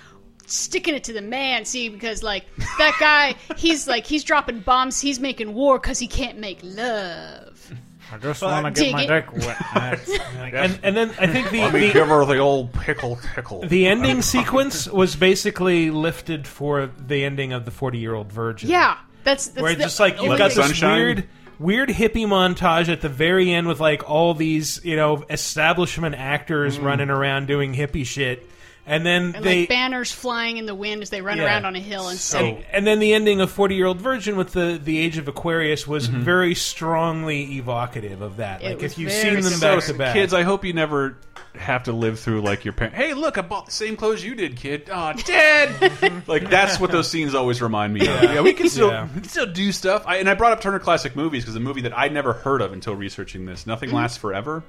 sticking it to the man. See, because like that guy, he's like he's dropping bombs. He's making war because he can't make love. I just wanna get my get Dig my it. dick wet. and and then I think the, Let me the give her the old pickle tickle. the ending sequence was basically lifted for the ending of the Forty Year Old Virgin. Yeah, that's, that's where the just like you've only got thing- this weird weird hippie montage at the very end with like all these you know establishment actors Mm. running around doing hippie shit and then and they like banners flying in the wind as they run Yeah. around on a hill and stuff. and, and then the ending of 40 year old virgin with the the age of aquarius was Mm-hmm. very strongly evocative of that It like if you've seen them So, back to back kids, I hope you never have to live through like your parents. Hey, look, I bought the same clothes you did, kid. Oh, Dad. like that's what those scenes always remind me of. Yeah, we can still Yeah. we can still do stuff. I, and I brought up Turner Classic Movies because a movie that I'd never heard of until researching this. Nothing Mm-hmm. lasts forever.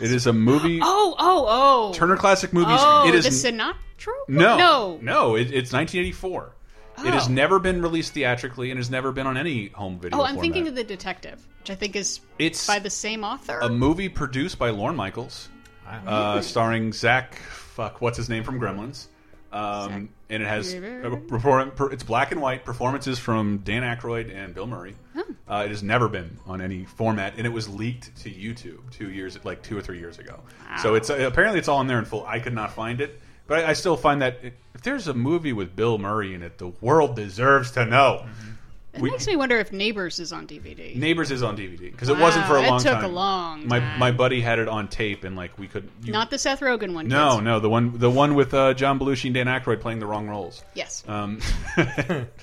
It is a movie. Oh, oh, oh! Turner Classic Movies. Oh, it is the Sinatra. no, no. no. It, it's 1984. It has Oh. never been released theatrically and has never been on any home video. Oh, I'm format. thinking of the Detective, which I think is It's by the same author. a movie produced by Lorne Michaels, uh, starring Zach. Fuck, what's his name from Gremlins? Um, and it has a perform- it's black and white performances from Dan Aykroyd and Bill Murray. Uh, it has never been on any format, and it was leaked to YouTube two years, like two or three years ago. So it's uh, apparently it's all in there in full. I could not find it, but I, I still find that it, if there's a movie with Bill Murray in it, the world deserves to know. It We- makes me wonder if Neighbors is on DVD. Neighbors is on DVD because it wasn't for a Wow, it took time. a long My time. my buddy had it on tape, and like we could. You, Not the Seth Rogen one. no, kids. no, the one the one with uh, John Belushi and Dan Aykroyd playing the wrong roles. Yes. Um,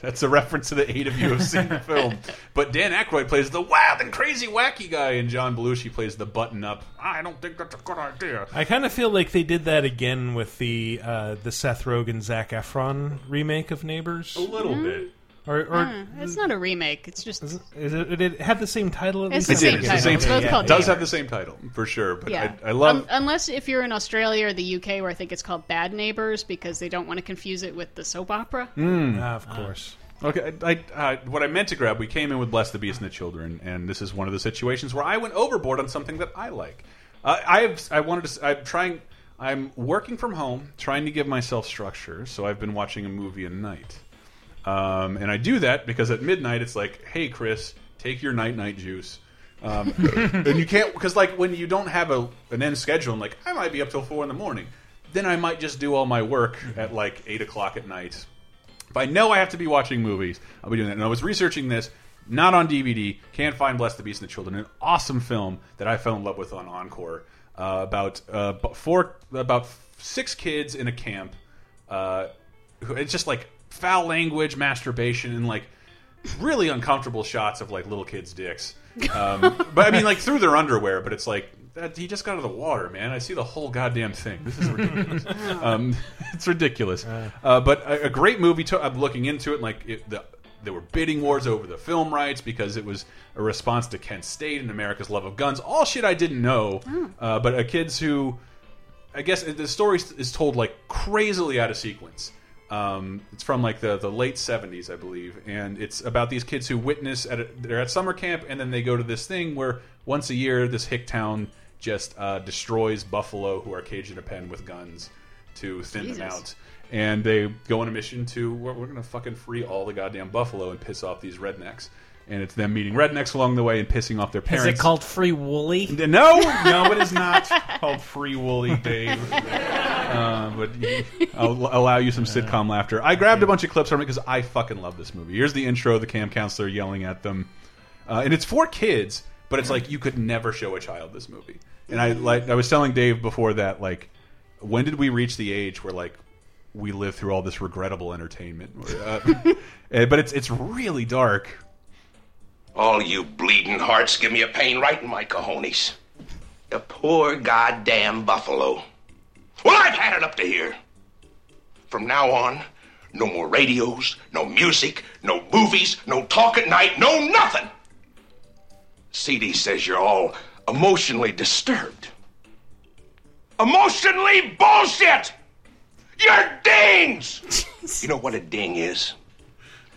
that's a reference to the eight of you have seen the film. But Dan Aykroyd plays the wild and crazy wacky guy, and John Belushi plays the button up. I don't think that's a good idea. I kind of feel like they did that again with the uh, the Seth Rogen Zac Efron remake of Neighbors. A little bit. Or, or Mm, it's not a remake. It's just is it, did it have the same title? At It's least? the It same did. It's title. the same. It's both it called does have the same title for sure. But yeah. I, I love. Um, unless if you're in Australia or the UK, where I think it's called Bad Neighbors because they don't want to confuse it with the soap opera. Ah, of course. Okay, I, I, what I meant to grab, we came in with Bless the Beast and the Children, and this is one of the situations where I went overboard on something that I like. Uh, I have, I wanted to, I'm trying, I'm working from home, trying to give myself structure, so I've been watching a movie a night. Um, and I do that because at midnight it's like, hey, Chris, take your night night juice. Um, and you can't because like when you don't have a an end schedule, and like I might be up till four in the morning, then I might just do all my work at like eight o'clock at night. If I know I have to be watching movies, I'll be doing that. And I was researching this, not on DVD. Can't find Bless the Beast and the Children, an awesome film that I fell in love with on Encore uh, about uh, four about six kids in a camp. Uh, who- it's just like foul language, masturbation, and like really uncomfortable shots of like little kids' dicks. Um, but I mean, like through their underwear. But it's like that, he just got out of the water, man. I see the whole goddamn thing. This is ridiculous. um, it's ridiculous. Uh, but a, a great movie. To, I'm looking into it. and, Like it, the, there were bidding wars over the film rights because it was a response to Kent State and America's love of guns. All shit I didn't know. Uh, but uh, kids who I guess the story is told like crazily out of sequence. Um, it's from like the the late seventies, I believe, and it's about these kids who witness at a, they're at summer camp, and then they go to this thing where once a year this hick town just uh, destroys buffalo who are caged in a pen with guns to thin them out, and they go on a mission to we're, we're gonna fucking free all the goddamn buffalo and piss off these rednecks. And it's them meeting rednecks along the way and pissing off their parents. Is it called Free Woolly? No, no, it is not called Free Woolly Dave. Uh, but I'll allow you some sitcom laughter. I grabbed a bunch of clips from it because I fucking love this movie. Here's the intro: of the camp counselor yelling at them, uh, and it's for kids, but it's like you could never show a child this movie. And I like I was telling Dave before that, like, when did we reach the age where like we live through all this regrettable entertainment? Uh, but it's it's really dark. All you bleeding hearts give me a pain right in my cojones. The poor goddamn buffalo. Well, I've had it up to here. From now on, no more radios, no music, no movies, no talk at night, no nothing. CD says you're all emotionally disturbed. Emotionally bullshit! You're dings! you know what a ding is?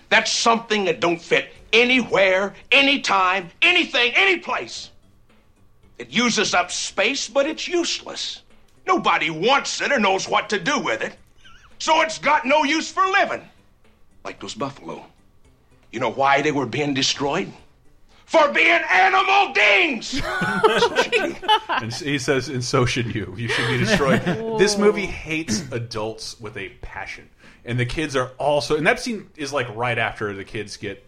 That's something that don't fit anywhere, anytime, anything, any place. It uses up space, but it's useless. Nobody wants it or knows what to do with it. So it's got no use for living. Like those buffalo. You know why they were being destroyed? For being animal dings! and he says, "And so should you. You should be destroyed." this movie hates adults with a passion, and the kids are also. And that scene is like right after the kids get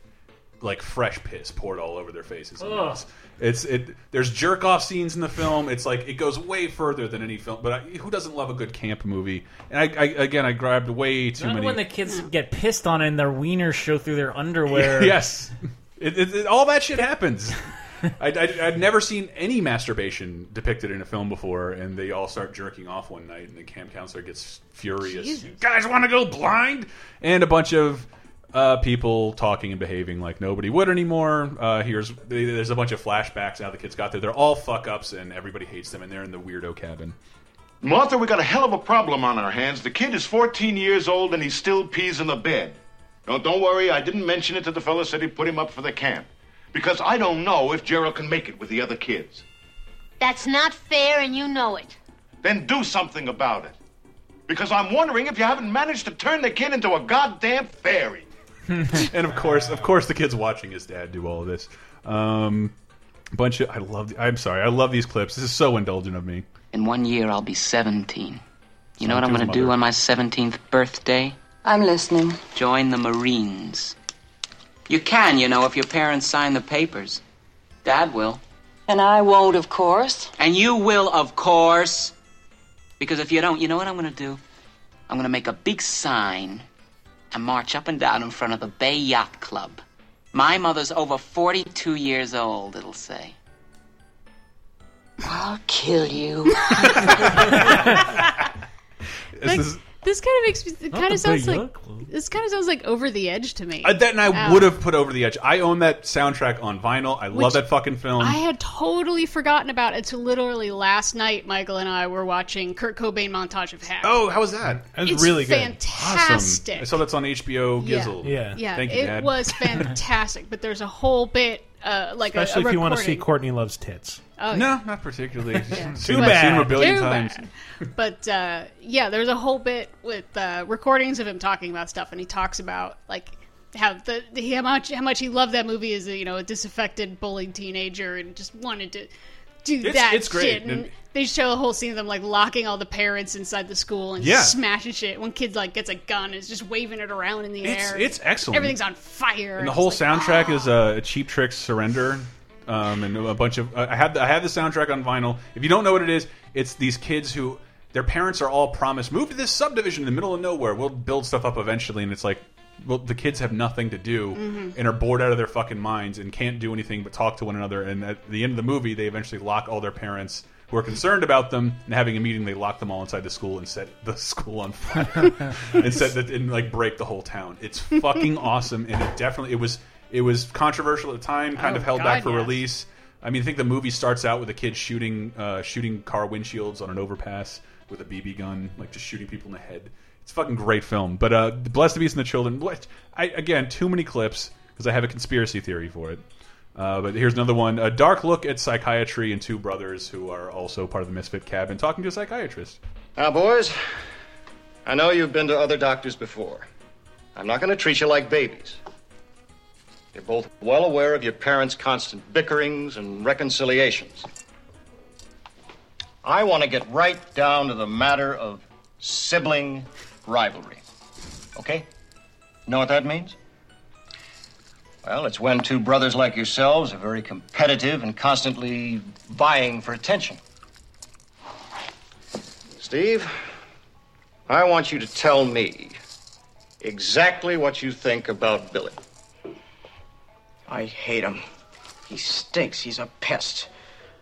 like fresh piss poured all over their faces. and Ugh. mouths. It's it. There's jerk off scenes in the film. It's like it goes way further than any film. But I, who doesn't love a good camp movie? And I, I again, I grabbed way too Not many. when the kids get pissed on and their wieners show through their underwear. yes, it, it, it- all that shit happens. I, I, I'd never seen any masturbation depicted in a film before, and they all start jerking off one night, and the camp counselor gets furious. You guys want to go blind? And a bunch of uh, people talking and behaving like nobody would anymore. Uh, here's there's a bunch of flashbacks now the kids got there. They're all fuck ups, and everybody hates them, and they're in the weirdo cabin. Martha, we got a hell of a problem on our hands. The kid is 14 years old and he still pees in the bed. No, don't worry, I didn't mention it to the fella said he put him up for the camp. Because I don't know if Gerald can make it with the other kids. That's not fair, and you know it. Then do something about it. Because I'm wondering if you haven't managed to turn the kid into a goddamn fairy. and of course, of course, the kid's watching his dad do all of this. Um, bunch of I love. The, I'm sorry, I love these clips. This is so indulgent of me. In one year, I'll be 17. You know what I'm going to do on my 17th birthday? I'm listening. Join the Marines. You can, you know, if your parents sign the papers. Dad will. And I won't, of course. And you will, of course. Because if you don't, you know what I'm going to do? I'm going to make a big sign and march up and down in front of the Bay Yacht Club. My mother's over 42 years old, it'll say. I'll kill you. Like, This is- this kind of makes me. It kind of sounds like this kind of sounds like over the edge to me. Uh, that and I Ow. would have put over the edge. I own that soundtrack on vinyl. I Which love that fucking film. I had totally forgotten about it until literally last night. Michael and I were watching Kurt Cobain montage of Heck. oh, how was that? That was It's really good. fantastic. Awesome. I saw that's on HBO Yeah. Gizzle. yeah, Thank you, it Dad. was fantastic. but there's a whole bit, uh, like Especially a, a if you want to see recording. Courtney Loves Tits. Oh, no, yeah. not particularly. Yeah. Seen Too that- seen him a bad. billion Too times. bad. But uh, yeah, there's a whole bit with uh, recordings of him talking about stuff, and he talks about like how the, the how much how much he loved that movie as a you know a disaffected bullied teenager and just wanted to do It's- that it's great. shit. And And- they show a whole scene of them like locking all the parents inside the school and Yeah. smashing shit. One kid like gets a gun and is just waving it around in the It's- air. it's excellent. Everything's on fire. And the whole like, soundtrack is uh, Cheap Trick's "Surrender," um, and a bunch of. I had the, I had the soundtrack on vinyl. If you don't know what it is, it's these kids who their parents are all promised move to this subdivision in the middle of nowhere. We'll build stuff up eventually, and it's like. Well, the kids have nothing to do Mhm. and are bored out of their fucking minds and can't do anything but talk to one another. And at the end of the movie, they eventually lock all their parents who are concerned about them and having a meeting. They lock them all inside the school and set the school on fire and set that and like break the whole town. It's fucking awesome, and it definitely it was it was controversial at the time, kind Oh, of held God, back for yes. release. I mean, I think the movie starts out with a kid shooting uh, shooting car windshields on an overpass with a BB gun, like just shooting people in the head. It's a fucking great film. But uh, Bless the Beast and the Children. I, again, too many clips because I have a conspiracy theory for it. Uh, but here's another one: a dark look at psychiatry and two brothers who are also part of the Misfit Cabin talking to a psychiatrist. Now, boys, I know you've been to other doctors before. I'm not going to treat you like babies. You're both well aware of your parents' constant bickerings and reconciliations. I want to get right down to the matter of sibling rivalry. Okay? Know what that means? Well, it's when two brothers like yourselves are very competitive and constantly vying for attention. Steve, I want you to tell me exactly what you think about Billy. I hate him. He stinks. He's a pest.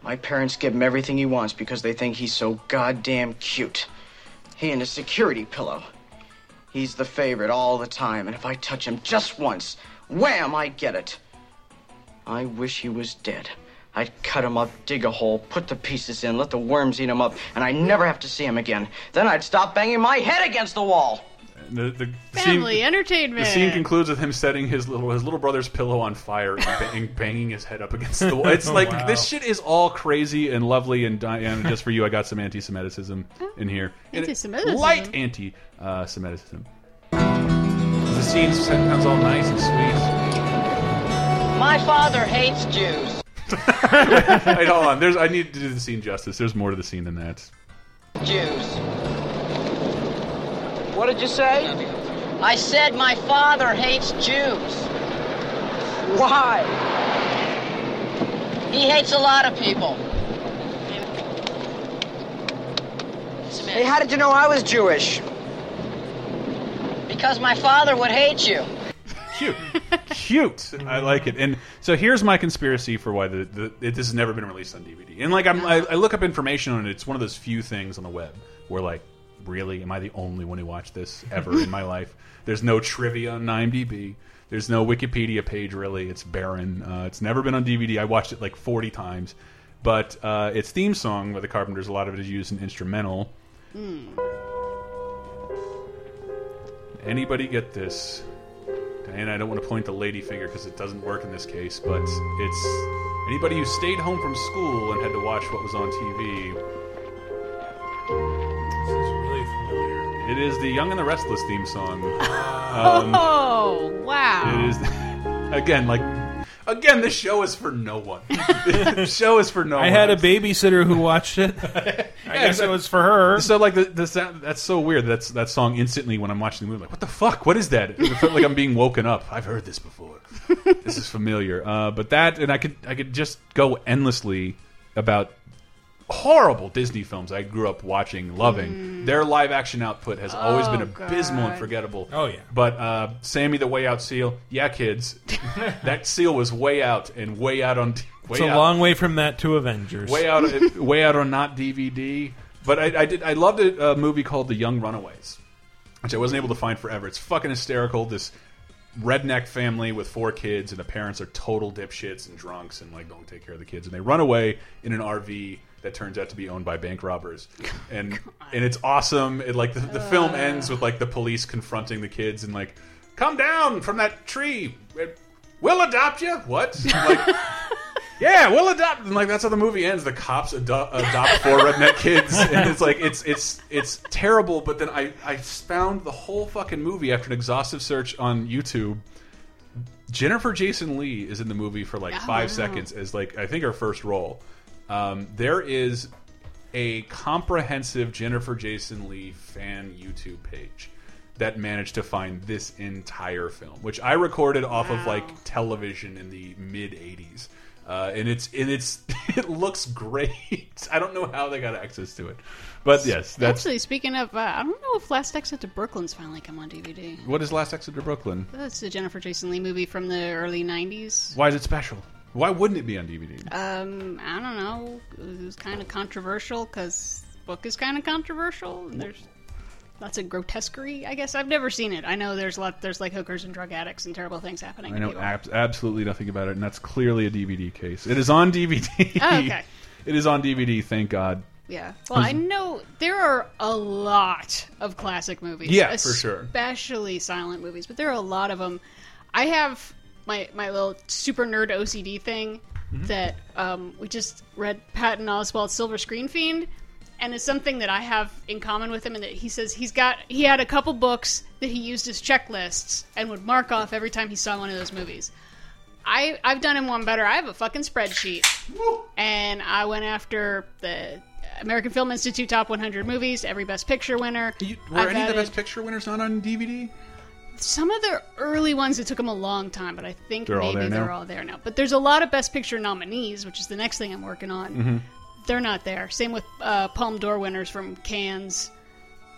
My parents give him everything he wants because they think he's so goddamn cute. He and his security pillow. He's the favorite all the time, and if I touch him just once, wham, I get it. I wish he was dead. I'd cut him up, dig a hole, put the pieces in, let the worms eat him up, and I'd never have to see him again. Then I'd stop banging my head against the wall. And The, the, the Family scene, entertainment. The scene concludes with him setting his little his little brother's pillow on fire and bang, banging his head up against the wall. It's oh, like Wow. this shit is all crazy and lovely. And Diana, just for you, I got some anti-Semitism oh, in here. Anti-Semitism? light anti-Semitism. the scene sounds all nice and sweet. My father hates Jews. Wait, hold on. There's I need to do the scene justice. There's more to the scene than that. Jews. What did you say? I said my father hates Jews. Why? He hates a lot of people. Hey, how did you know I was Jewish? Because my father would hate you. Cute, cute. I like it. And so here's my conspiracy for why the, the it, this has never been released on DVD. And like I'm, I, I look up information on it. It's one of those few things on the web where like, really, am I the only one who watched this ever in my life? There's no trivia on IMDb. There's no Wikipedia page really. It's barren. Uh, it's never been on DVD. I watched it like 40 times. But uh, its theme song by the Carpenters, a lot of it is used in instrumental. Anybody get this? Diana, I don't want to point the lady finger because it doesn't work in this case, but it's anybody who stayed home from school and had to watch what was on TV. It is the Young and the Restless theme song. Um, oh wow! It is again like again. The show is for no one. the show is for no one. I one. had a babysitter who watched it. I guess it was for her. So like the, the sound, that's so weird. That's that song instantly when I'm watching the movie. Like what the fuck? What is that? It felt like I'm being woken up. I've heard this before. this is familiar. Uh, but that and I could I could just go endlessly about horrible Disney films I grew up watching, loving. Their live action output has always been Oh, abysmal and forgettable. Oh, yeah. But uh, Sammy the Way Out Seal, yeah, kids, that seal was way out and way out on. Way It's a out long way from that to Avengers. way out, way out on not DVD. But I, I did. I loved a, a movie called The Young Runaways, which I wasn't able to find forever. It's fucking hysterical. This redneck family with four kids, and the parents are total dipshits and drunks, and like don't take care of the kids, and they run away in an RV that turns out to be owned by bank robbers, and and it's awesome. It like the, the film ends with like the police confronting the kids and like, come down from that tree. We'll adopt you. What? Like, yeah, we'll adopt. And like that's how the movie ends. The cops ado adopt four redneck kids, and it's like it's it's it's terrible. But then I I found the whole fucking movie after an exhaustive search on YouTube. Jennifer Jason Lee is in the movie for like Oh, five seconds as like I think her first role. Um, there is a comprehensive Jennifer Jason Lee fan YouTube page that managed to find this entire film, which I recorded off of like television in the mid '80s, uh, and it's and it's it looks great. I don't know how they got access to it, but yes, that's Actually, speaking of, uh, I don't know if Last Exit to Brooklyn's finally come on DVD. what is Last Exit to Brooklyn. That's the Jennifer Jason Lee movie from the early '90s. Why is it special? Why wouldn't it be on DVD? Um, I don't know. It was kind of controversial because book is kind of controversial. And there's lots of grotesquerie. I guess I've never seen it. I know there's a lot. There's like hookers and drug addicts and terrible things happening. I know ab absolutely nothing about it, and that's clearly a DVD case. It is on DVD. Oh, okay. It is on DVD. Thank God. Yeah. Well, I know there are a lot of classic movies. Yeah, for sure. Especially silent movies, but there are a lot of them. I have my my little super nerd OCD thing Mm-hmm. that um, we just read Patton Oswalt's Silver Screen Fiend, and it's something that I have in common with him. And that he says he's got he had a couple books that he used as checklists and would mark off every time he saw one of those movies. I I've done him one better. I have a fucking spreadsheet, and I went after the American Film Institute top 100 movies, every Best Picture winner. Were I've any of the Best Picture winners not on DVD? Some of the early ones it took them a long time, but I think They're all maybe there they're now? all there now. But there's a lot of Best Picture nominees, which is the next thing I'm working on. Mhm. They're not there. Same with uh, Palme d'Or winners from Cannes.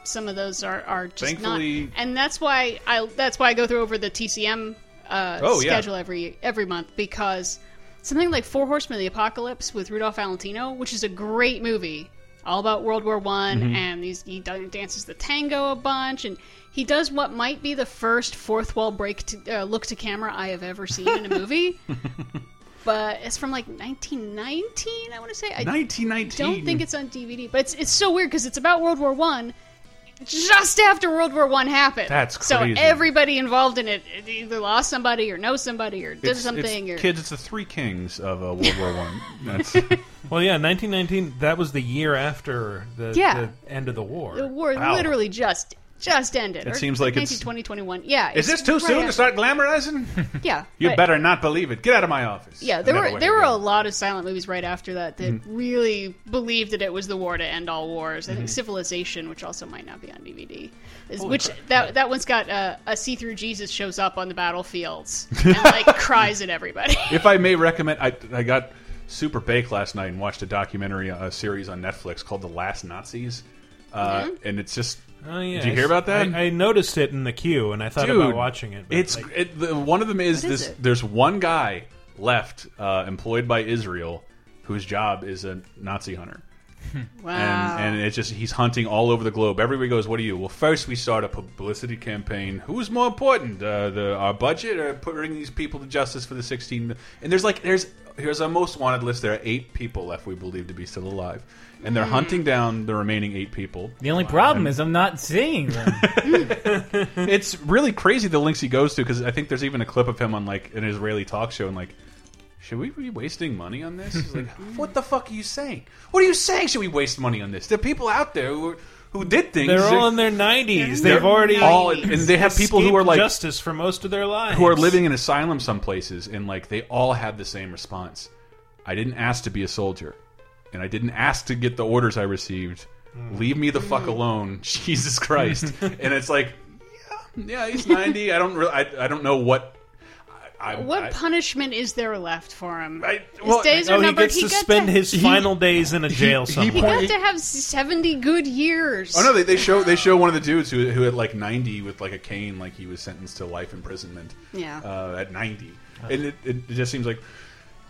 Some of those are, are just Thankfully- not, and that's why I that's why I go through over the TCM uh, Oh, yeah. schedule every every month because something like Four Horsemen of the Apocalypse with Rudolph Valentino, which is a great movie, all about World War One, Mhm. and he's, he dances the tango a bunch, and he does what might be the first fourth wall break to, uh, look to camera I have ever seen in a movie. but it's from like 1919, I want to say. 1919. I 1919. Don't think it's on DVD, but it's it's so weird because it's about World War One. Just after World War One happened, That's crazy. so everybody involved in it either lost somebody or knows somebody or did It's, something. it's, or kids, it's the three kings of uh, World War One. That's Well, yeah, 1919. That was the year after the, Yeah. the end of the war. the war Wow. literally just just ended. It or seems like it's- 2021. Yeah, is this too right soon to start glamorizing? Yeah, you right. better not believe it. Get out of my office. Yeah, there were there were a lot of silent movies right after that that Mhm. really believed that it was the war to end all wars. I think Mhm. Civilization, which also might not be on DVD, is, which crap. that that one's got uh, a see through Jesus shows up on the battlefields and like cries at everybody. if I may recommend, I, I got super baked last night and watched a documentary, a series on Netflix called The Last Nazis, uh, Mm-hmm. and it's just. Oh, yeah. Did you hear about that? I, I noticed it in the queue, and I thought Dude, about watching it. But It's like, it, the, one of them is What is this. it? There's one guy left, uh, employed by Israel, whose job is a Nazi hunter. Wow. And, and it's just he's hunting all over the globe. Everybody goes, "What do you?" Well, first we start a publicity campaign. Who's more important, uh, the our budget or putting these people to justice for the 16? And there's like there's here's our most wanted list. There are eight people left we believe to be still alive, and they're Hmm. hunting down the remaining eight people. The only problem is I'm not seeing them. it's really crazy the links he goes to because I think there's even a clip of him on like an Israeli talk show and like, should we be wasting money on this? He's like, what the fuck are you saying? What are you saying? Should we waste money on this? There are people out there who who did things. they're all in their 90s. They're They've already all, and they have people who escaped are like justice for most of their lives. who are living in asylum some places and like they all have the same response. I didn't ask to be a soldier, and I didn't ask to get the orders I received. Hmm. Leave me the fuck alone, Jesus Christ! and it's like, yeah, yeah, he's ninety. I don't really, I, I don't know what. I, what I, punishment is there left for him? well, His days are oh, he numbered. gets to spend to, his final days in a jail he somewhere. He got to have seventy good years. Oh no, they, they show they show one of the dudes who who had like ninety with like a cane, like he was sentenced to life imprisonment. Yeah. uh, at ninety, and it, it, it just seems like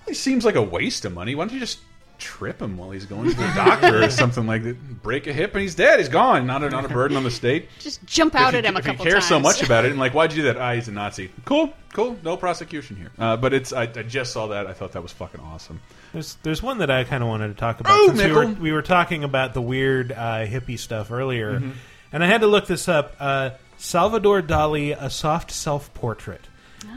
it seems like a waste of money. Why don't you just trip him while he's going to the doctor or something like that? Break a hip and he's dead. He's gone. Not a, not a burden on the state. Just jump out if at you, him a if you care times. so much about it, and like, why'd you do that? Ah, he's a Nazi. Cool, cool. No prosecution here. Uh, but it's I, I just saw that. I thought that was fucking awesome. There's there's one that I kind of wanted to talk about Oh, since we were we were talking about the weird uh, hippie stuff earlier, Mhm. and I had to look this up. Uh, Salvador Dali, a soft self portrait,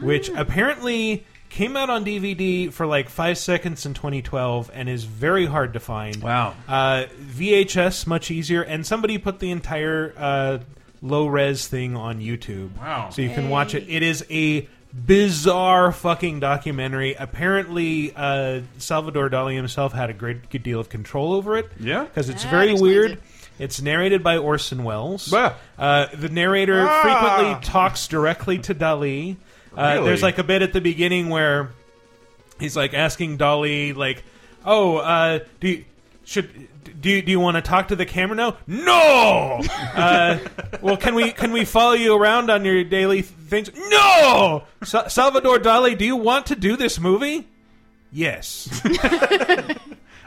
which apparently came out on DVD for like five seconds in 2012 and is very hard to find. Wow. Uh, VHS much easier, and somebody put the entire uh, low res thing on YouTube. Wow. So you can watch it. It is a bizarre fucking documentary. Apparently, uh, Salvador Dali himself had a great good deal of control over it. Yeah? because it's That very explains weird. it. It's narrated by Orson Welles. Uh, the narrator Ah. frequently talks directly to Dali. Uh, Really? There's like a bit at the beginning where he's like asking Dali, like, "Oh, uh, do you, should do you, do you want to talk to the camera now? No. uh, well, can we can we follow you around on your daily things? No. Sa- Salvador Dali, do you want to do this movie? Yes.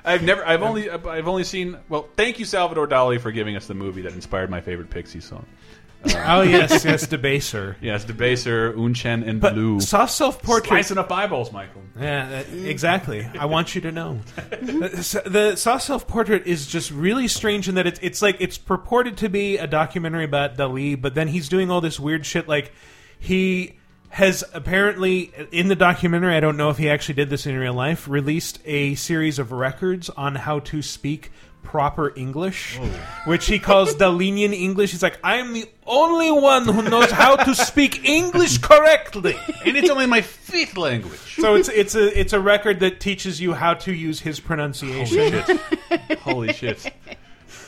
I've never. I've only. I've only seen. Well, thank you, Salvador Dali, for giving us the movie that inspired my favorite Pixie song. Oh, yes, yes, Debaser. Yes, Debaser, Un Chien Andalou. soft self-portrait- Slicing up eyeballs, Michael. Yeah, that- exactly. I want you to know. Uh, the, the soft self portrait is just really strange in that it's it's like it's purported to be a documentary about Dali, but then he's doing all this weird shit. Like he has apparently in the documentary, I don't know if he actually did this in real life, released a series of records on how to speak proper English, which he calls Dalinian English. He's like, I am the only one who knows how to speak English correctly, and it's only my fifth language. So it's it's a it's a record that teaches you how to use his pronunciation. Holy shit! Holy shit!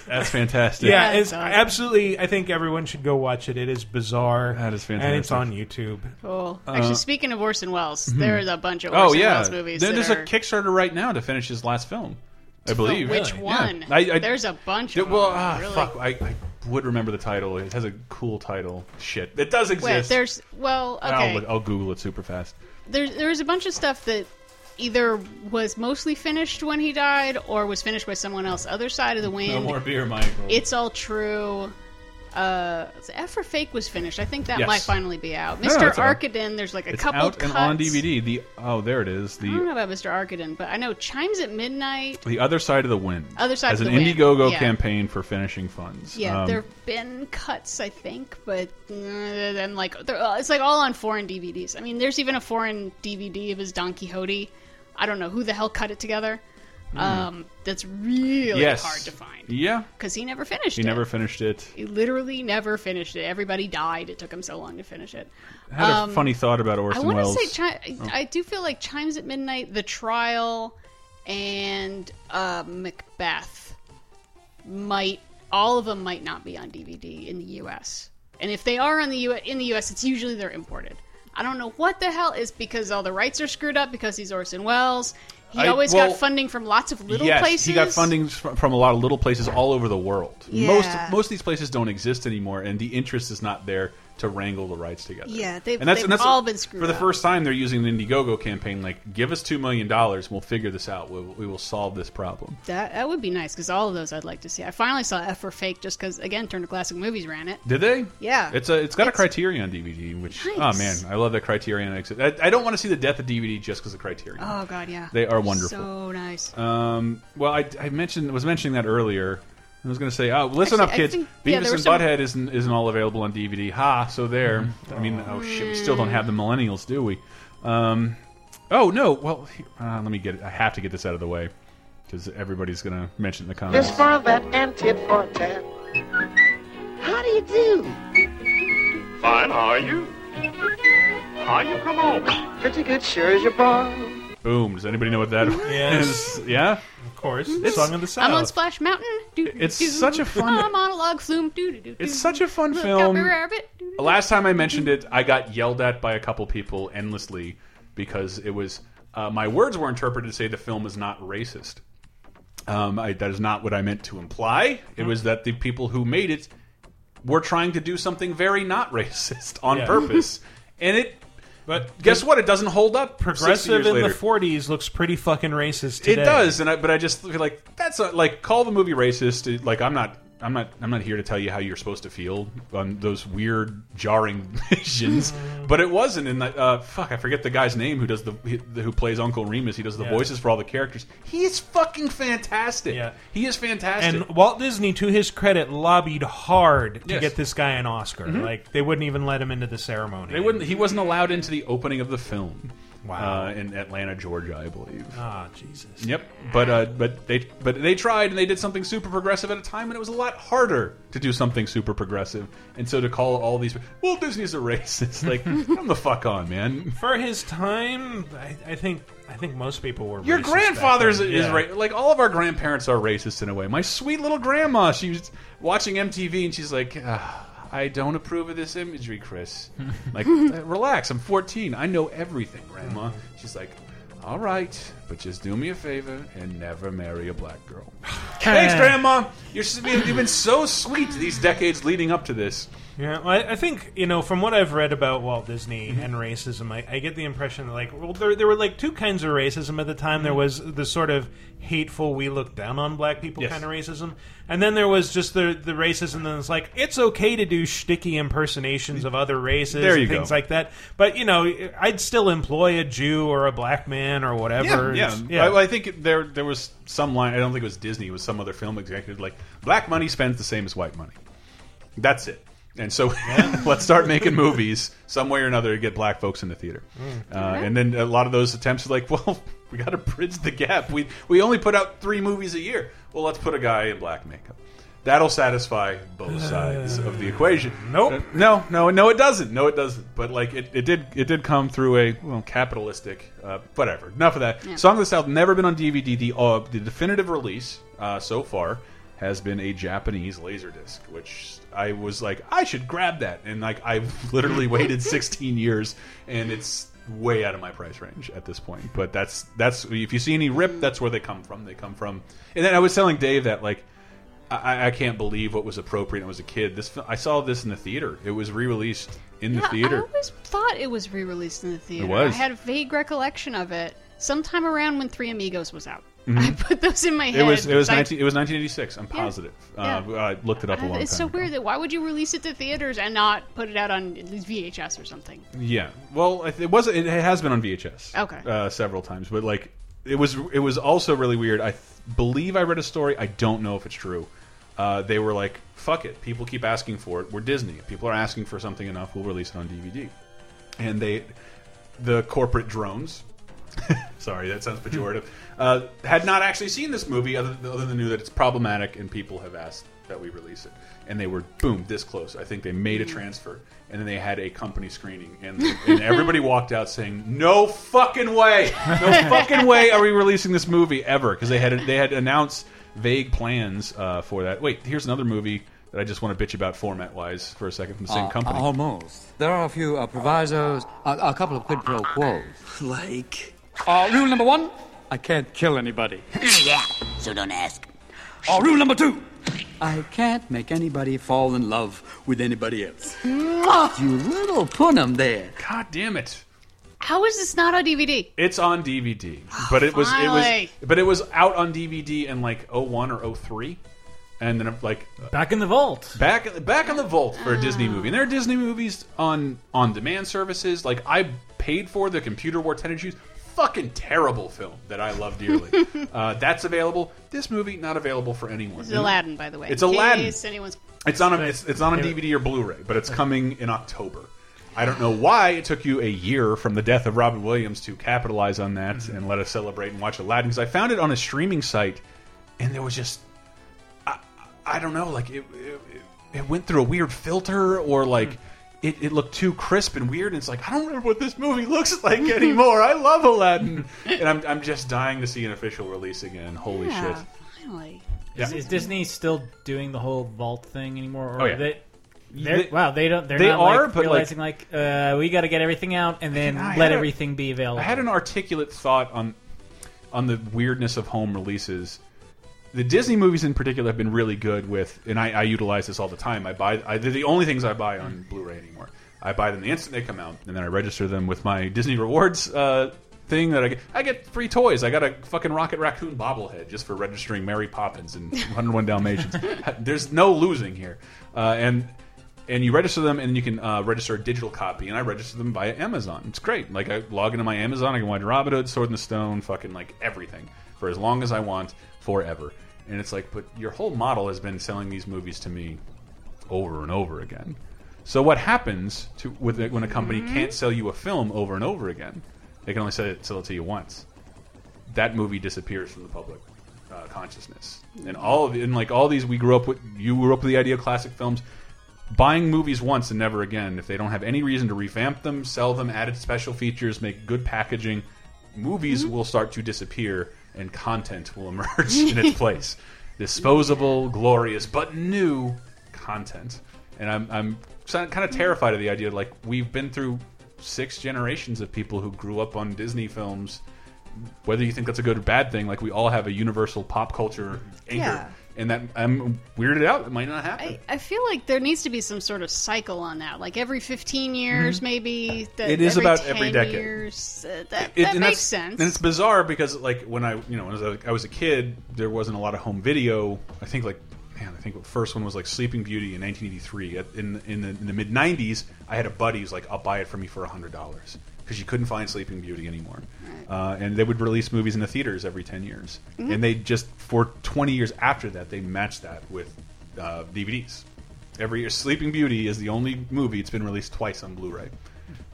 That's fantastic. Yeah, it's absolutely. I think everyone should go watch it. It is bizarre. That is fantastic, and it's on YouTube. Cool. Uh, Actually, speaking of Orson Welles, mhm. there's a bunch of Orson Oh yeah, Welles movies. Then there's are, a Kickstarter right now to finish his last film. I believe. Which Yeah. one? I, I, There's a bunch Yeah, of well, them. ah, really. fuck. I, I would remember the title. It has a cool title. Shit, it does exist. Wait, there's well, okay. I'll, look- I'll Google it super fast. There's there was a bunch of stuff that either was mostly finished when he died or was finished by someone else. Other side of the wind. No more beer, Michael. It's all true. Uh, F for Fake was finished. I think that Yes. might finally be out. No, Mr. it's out. Arkadin, there's like a it's couple out cuts. and on DVD. The oh, there it is. I don't The know about Mr. Arkadin, but I know Chimes at Midnight. the other side of the wind. Other Side as of an the Wind, Indiegogo yeah. campaign for finishing funds. Yeah, Um, there've been cuts, I think, but uh, then like they're, uh, it's like all on foreign DVDs. I mean, there's even a foreign DVD of his Don Quixote. I don't know who the hell cut it together. Hmm. Um, that's really yes. hard to find Yeah, because he never finished it. he it. never finished it. He literally never finished it. Everybody died. It took him so long to finish it. I had Um, a funny thought about Orson I want Welles. to say, Oh. I do feel like Chimes at Midnight, The Trial, and uh, Macbeth might all of them might not be on DVD in the U.S. And if they are on the U- in the U.S., it's usually they're imported. I don't know what the hell is because all the rights are screwed up because he's Orson Welles. He I- always well, got funding from lots of little yes, places. he got funding from a lot of little places all over the world. Yeah. Most most of these places don't exist anymore, and the interest is not there to wrangle the rights together. Yeah, they've- and that's, they've and that's all been screwed For the up. first time, they're using an Indiegogo campaign. Like, give us two million dollars, we'll figure this out. We, we will solve this problem. That that would be nice because all of those I'd like to see. I finally saw F for Fake just because again Turner Classic Movies ran it. Did they? Yeah. It's a it's got a Criterion DVD, which oh man, I love that Criterion. I, I don't want to see the death of DVD just because of Criterion. Oh god, yeah. They are wonderful. So nice. Um, well, I, I mentioned was mentioning that earlier. I was going to say, oh, listen Actually, up, kids. think- yeah, Beavis there and some- Butthead isn't isn't all available on DVD. Ha! So there. I mean, oh shit, we still don't have the millennials, do we? Um, oh no. Well, he- uh, let me get. it. I have to get this out of the way because everybody's going to mention in the comments. This for that and tit for tat. How do you do? Fine, how are you? How you come on? Pretty good, sure as you're. Boom. Does anybody know what that Yes. is? Yeah. Of course, It's- Song of the South. I'm on Splash Mountain. Doo, It's such a fun- monologue flume. It's such a fun film. Last time I mentioned it, I got yelled at by a couple people endlessly because it was uh, my words were interpreted to say the film is not racist. Um, I, that is not what I meant to imply. It was that the people who made it were trying to do something very not racist on Yeah. purpose, and it. But guess what? It doesn't hold up. 60 Progressive years in later. the '40s looks pretty fucking racist. Today. It does, and I, but I just feel like that's a, like call the movie racist. Like I'm not, I'm not, I'm not here to tell you how you're supposed to feel on those weird, jarring visions. but it wasn't. And uh, fuck, I forget the guy's name who does the who plays Uncle Remus. He does the Yeah. voices for all the characters. He is fucking fantastic. Yeah, he is fantastic. And Walt Disney, to his credit, lobbied hard to Yes. get this guy an Oscar. Mhm. Like they wouldn't even let him into the ceremony. They wouldn't. He wasn't allowed into the opening of the film. Wow. uh, in Atlanta, Georgia, I believe. Ah, Jesus. Yep, but uh, but they but they tried and they did something super progressive at a time, and it was a lot harder to do something super progressive. And so to call all these, well, Disney's a racist, like come the fuck on, man. For his time, I, I think I think most people were. Your grandfather's is Yeah. right. Like all of our grandparents are racist in a way. My sweet little grandma, she was watching MTV and she's like, "Ah, "I don't approve of this imagery, Chris." like, "Uh, relax. I'm 14. I know everything, Grandma. She's like, "All right, but just do me a favor and never marry a black girl." Thanks, Grandma. You're you've been so sweet these decades leading up to this. Yeah, well, I, I think you know from what I've read about Walt Disney Mm-hmm. and racism, I, I get the impression that like well, there, there were like two kinds of racism at the time. Mm-hmm. There was the sort of hateful, we look down on black people Yes. kind of racism, and then there was just the the racism that's like it's okay to do shticky impersonations of other races, There you and things go. like that. But you know, I'd still employ a Jew or a black man or whatever. Yeah, It's- yeah. I, I think there there was some line. I don't think it was Disney. It was some other film executive like black money spends the same as white money. That's it. And so let's start making movies some way or another to get black folks in the theater. Mm. Uh, and then a lot of those attempts are like, well, we got to bridge the gap. We we only put out three movies a year. Well, let's put a guy in black makeup. That'll satisfy both sides of the equation. Nope. Uh, no, no, no, it doesn't. No, it doesn't. But like, it, it did. It did come through a well, capitalistic. Uh, whatever. Enough of that. Yeah. Song of the South never been on DVD. The uh, the definitive release uh, so far has been a Japanese laserdisc, which I was like, I should grab that, and like I've literally waited 16 years, and it's way out of my price range at this point. But that's that's if you see any rip, that's where they come from. They come from. And then I was telling Dave that like. I, I can't believe what was appropriate when I was a kid. This I saw this in the theater. It was re-released in the Yeah, I always thought it was re-released in the theater. was. I had a vague recollection of it. Sometime around when Three Amigos was out, Mhm. I put those in my head. It was it was I- 19, it was 1986. I'm positive. Yeah. Uh, I looked it up a long it's time so ago. weird that why would you release it to theaters and not put it out on at least VHS or something? Yeah. Well, it was. It has been on VHS. Okay. Uh, several times, but like it was. It was also really weird. I th believe I read a story. I don't know if it's true. Uh, they were like, "Fuck it." People keep asking for it. We're Disney. If people are asking for something enough, we'll release it on DVD. And they, the corporate drones. Sorry, that sounds pejorative. Uh, had not actually seen this movie, other, other than knew that it's problematic, and people have asked that we release it. And they were boom this close. I think they made a transfer, and then they had a company screening, and, and everybody walked out saying, "No fucking way, no fucking way are we releasing this movie ever?" Because they had they had announced vague plans uh, for that. Wait, here's another movie that I just want to bitch about format wise for a second from the same Uh, company. Almost. There are a few uh, provisos, a, a couple of quid pro quos. Like? Uh, rule number one I can't kill anybody. yeah, so don't ask. Uh, rule number two I can't make anybody fall in love with anybody else. Mwah! You little punum there. God damn it. How is this not on DVD? It's on DVD, but it was it was finally. but it was out on DVD in like 01 or 03. and then like back in the vault, back back in the vault for a Disney movie. And there are Disney movies on on demand services. Like I paid for the Computer Wore Tennis Shoes. Fucking terrible film that I love dearly. uh, that's available. This movie not available for anyone. Is Aladdin, by the way. It's Aladdin. anyone's It's on a it's, it's on a DVD or Blu-ray, but it's coming in October. I don't know why it took you a year from the death of Robin Williams to capitalize on that and let us celebrate and watch Aladdin because I found it on a streaming site and there was just I, I don't know like it, it it went through a weird filter or like it, it looked too crisp and weird and it's like I don't remember what this movie looks like anymore. I love Aladdin and I'm I'm just dying to see an official release again. Holy Yeah, shit. finally. Yeah. Is, is Disney still doing the whole vault thing anymore? Or Oh, yeah. They, they're- wow, they don't. They're they not are, like but, like- realizing like, uh, we got to get everything out and then I let had a- everything be available. I had an articulate thought on on the weirdness of home releases. The Disney movies in particular have been really good with, and I, I utilize this all the time. I buy, I, they're the only things I buy on Blu-ray anymore. I buy them the instant they come out, and then I register them with my Disney Rewards uh, thing that I get. I get free toys. I got a fucking Rocket Raccoon bobblehead just for registering Mary Poppins and 101 Dalmatians. There's no losing here, uh, and and you register them, and you can uh, register a digital copy. And I register them via Amazon. It's great. Like I log into my Amazon, I can watch Robin Hood, Sword in the Stone, fucking like everything for as long as I want, forever. And it's like, but your whole model has been selling these movies to me over and over again. So what happens to with when a company can't sell you a film over and over again? They can only sell it, sell it to you once. That movie disappears from the public uh, consciousness, and all of and like all these we grew up with. You grew up with the idea of classic films. Buying movies once and never again. If they don't have any reason to revamp them, sell them, added special features, make good packaging, movies will start to disappear and content will emerge in its place. Disposable, glorious, but new content. And I'm, I'm kind of terrified of the idea. Like we've been through six generations of people who grew up on Disney films. Whether you think that's a good or bad thing, like we all have a universal pop culture anchor, Yeah. And that I'm weirded out. It might not happen. I, I feel like there needs to be some sort of cycle on that, like every 15 years, maybe. That Mm-hmm. It is every about 10 every decade. Years, uh, that It- that makes sense. And it's bizarre because, like, when I, you know, when I was, a, I was a kid, there wasn't a lot of home video. I think, like, man, I think the first one was like Sleeping Beauty in 1983. In in the, in the mid 90s, I had a buddy who's like, "I'll buy it for me for hundred dollars," because you couldn't find Sleeping Beauty anymore. Uh, and they would release movies in the theaters every 10 years, Mhm. and they just for 20 years after that, they matched that with uh, DVDs. Every year, Sleeping Beauty is the only movie it's been released twice on Blu-ray.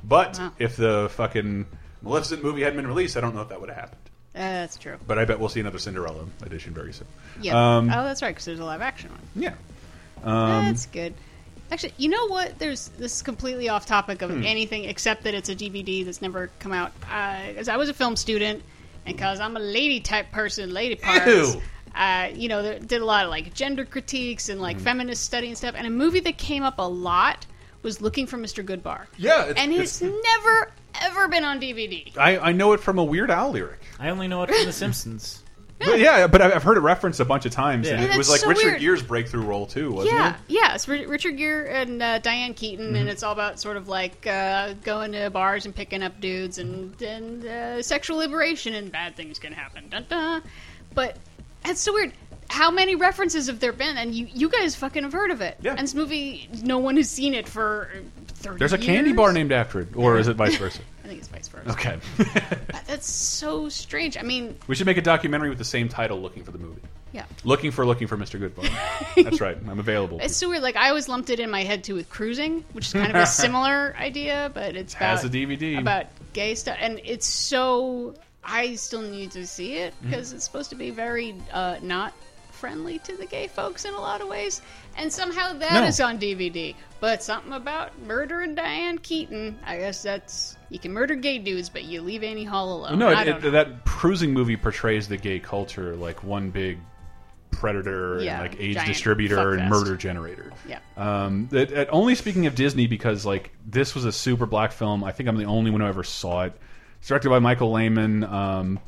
But Wow. if the fucking Maleficent movie hadn't been released, I don't know if that would have happened. Uh, that's true. But I bet we'll see another Cinderella edition very soon. Yeah. Um, oh, that's right, because there's a live action one. yeah. Um, that's good. Actually, you know what? There's this is completely off topic of Hmm. anything except that it's a DVD that's never come out. Because I was a film student, and because I'm a lady type person, lady parts. Ew. Uh, you know, did a lot of like gender critiques and Hmm. like feminist study and stuff. And a movie that came up a lot was Looking for Mr. Goodbar. Yeah, it's- and it's, never ever been on DVD. I, I know it from a Weird Al lyric. I only know it from The Simpsons. But yeah, but I've I've heard it referenced a bunch of times, Yeah. and And it was like so Richard weird. Gere's breakthrough role too, wasn't yeah, it? yeah. It's Ri- Richard Gere and uh, Diane Keaton, Mm-hmm. and it's all about sort of like uh, going to bars and picking up dudes, and and uh, sexual liberation, and bad things can happen. Dun, dun. But it's so weird. How many references have there been? And you you guys fucking have heard of it. Yeah. And this movie, no one has seen it for thirty. There's a candy bar named after it, or is it vice versa? I think it's vice versa. Okay. That's so strange. I mean, we should make a documentary with the same title, "Looking for the Movie." yeah. Looking for looking for Mr. Goodbar. That's right. I'm available. It's so weird. Like I always lumped it in my head too with cruising, which is kind of a similar idea, but it's Has about a DVD. about gay stuff, and it's so. I still need to see it Mm-hmm. because it's supposed to be very uh, not friendly to the gay folks in a lot of ways, and somehow that is No. on DVD. But something about murdering Diane Keaton, I guess that's you can murder gay dudes, but you leave Annie Hall alone. no, it, it, that cruising movie portrays the gay culture like one big predator Yeah, and like AIDS distributor and murder generator. Yeah. Um, it, it- only speaking of Disney because like this was a super black film. I think I'm the only one who ever saw it. It's directed by Michael Lehmann. Um,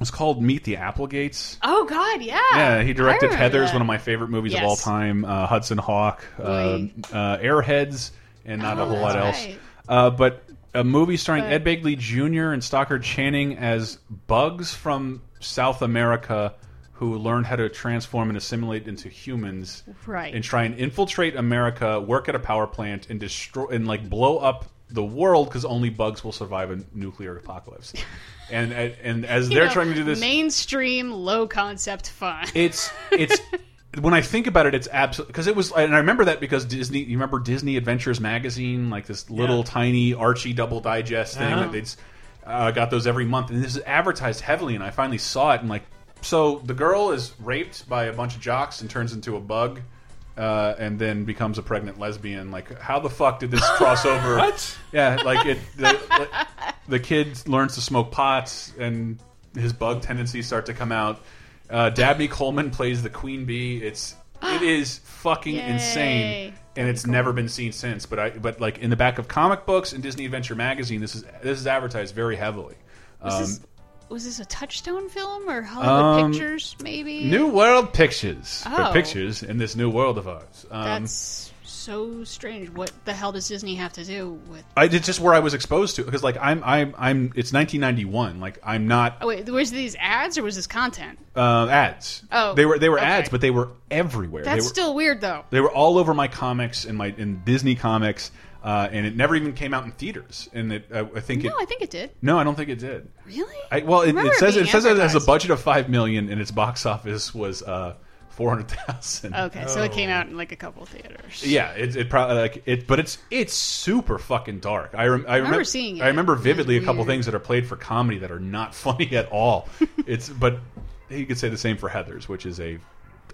it's called Meet the Applegates. Oh God, yeah. Yeah, he directed Heathers, that. one of my favorite movies of all time. Uh, Hudson Hawk, uh, uh, Airheads, and not Oh, a whole lot that's else. right. Uh, but a movie starring But- Ed Begley Jr. and Stockard Channing as bugs from South America who learned how to transform and assimilate into humans, Right. And try and infiltrate America, work at a power plant, and destroy and like blow up the world because only bugs will survive a nuclear apocalypse. and and, and as they're know, trying to do this, mainstream, low concept fun. it's it's when I think about it, it's absolutely because it was, and I remember that because Disney. You remember Disney Adventures magazine, like this little Yeah. tiny Archie double digest thing that they'd uh, got those every month, and this is advertised heavily. And I finally saw it, and like, so the girl is raped by a bunch of jocks and turns into a bug. Uh, and then becomes a pregnant lesbian. Like, how the fuck did this cross over? What? Yeah, like it. The, like, the kid learns to smoke pots, and his bug tendencies start to come out. Uh, Dabney Coleman plays the queen bee. It's it is fucking Yay. insane, and it's never been seen since. But I but like in the back of comic books and Disney Adventure magazine, this is this is advertised very heavily. Was, Um, this, was this a Touchstone film or Hollywood Um, Pictures? Maybe New World Pictures, Oh. pictures in this new world of ours. Um, That's so strange. What the hell does Disney have to do with? I, it's just where I was exposed to because like I'm I'm I'm it's 1991. Like I'm not Oh wait, was these ads or was this content? uh, ads. Oh, they were they were okay. ads, but they were everywhere. That's they were, still weird though. They were all over my comics and my in Disney comics, uh, and it never even came out in theaters. And it, I, I think No, it. I think it did. No, I don't think it did. Really? I, well, it, it says it says it has a budget of five million, and its box office was uh, four hundred thousand. Okay, so it came out in like a couple theaters. Yeah, it, it probably like it, but it's it's super fucking dark. I, rem, I remember seeing it. I remember vividly a couple things that are played for comedy that are not funny at all. it's but you could say the same for Heathers, which is a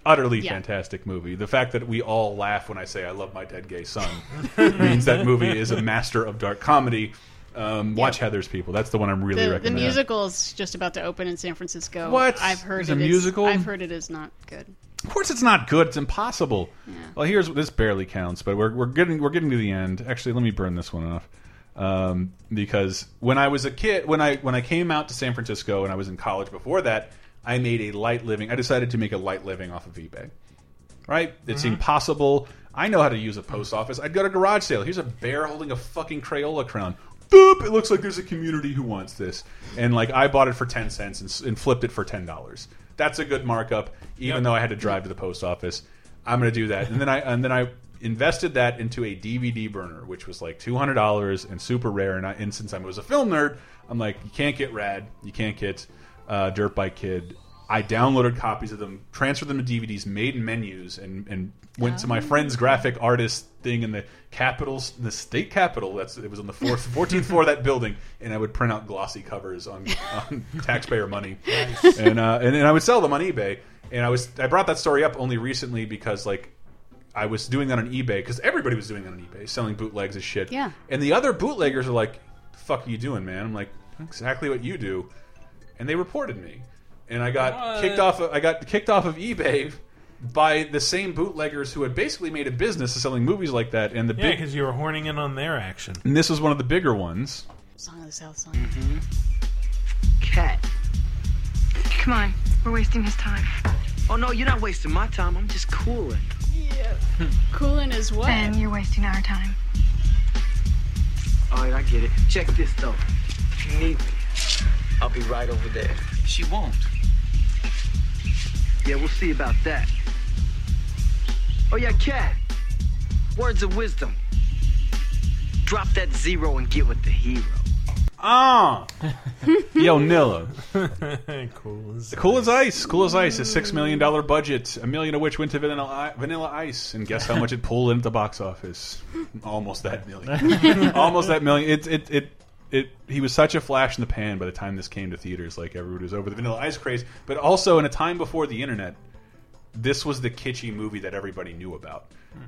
utterly Yeah. fantastic movie. The fact that we all laugh when I say I love my dead gay son means that movie is a master of dark comedy. Um, watch Heathers people. That's the one I'm really The, the musical is just about to open in San Francisco. What? I've heard There's a it is- musical? I've heard it is not good. Of course, it's not good. It's impossible. Well, here's this barely counts, but we're we're getting we're getting to the end. Actually, let me burn this one off um, because when I was a kid, when I when I came out to San Francisco and I was in college before that, I made a light living. I decided to make a light living off of eBay. Right? It seemed possible. I know how to use a post office. I'd go to a garage sale. Here's a bear holding a fucking Crayola crown. Boop! It looks like there's a community who wants this, and like I bought it for ten cents and, and flipped it for ten dollars. That's a good markup, even though I had to drive to the post office. I'm going to do that, and then I and then I invested that into a DVD burner, which was like two hundred dollars and super rare. And, I, and since I was a film nerd, I'm like, you can't get Rad, you can't get uh, Dirt Bike Kid. I downloaded copies of them, transferred them to DVDs, made menus, and and went to my friend's graphic artist thing in the capitals, the state capitol. That's it was on the fourth, 14th floor of that building, and I would print out glossy covers on, on taxpayer money, and, uh, and and I would sell them on eBay. And I was I brought that story up only recently because like I was doing that on eBay because everybody was doing that on eBay, selling bootlegs as shit. Yeah. And the other bootleggers are like, "Fuck, are you doing, man?" I'm like, "Exactly what you do," and they reported me, and I got What? kicked off. Of, I got kicked off of eBay by the same bootleggers who had basically made a business of selling movies like that. And the Yeah, big, because you were horning in on their action. and this was one of the bigger ones. Song of the South Side. Mm-hmm. Cat. Come on, we're wasting his time. Oh no, you're not wasting my time. I'm just cooling. Yeah. Cooling is what? And you're wasting our time. All right, I get it. Check this though. If you need me, I'll be right over there. She won't. Yeah, we'll see about that. Oh yeah, Cat. Words of wisdom. Drop that zero and get with the hero. Ah, yo, Nilla. cool as Cool as ice. Cool as ice. A six million dollar budget, a million of which went to Vanilla, vanilla Ice, and guess how much it pulled in at the box office? Almost that million. Almost that million. It it it. It, he was such a flash in the pan by the time this came to theaters. Like everybody was over the Vanilla Ice craze, but also in a time before the internet, this was the kitschy movie that everybody knew about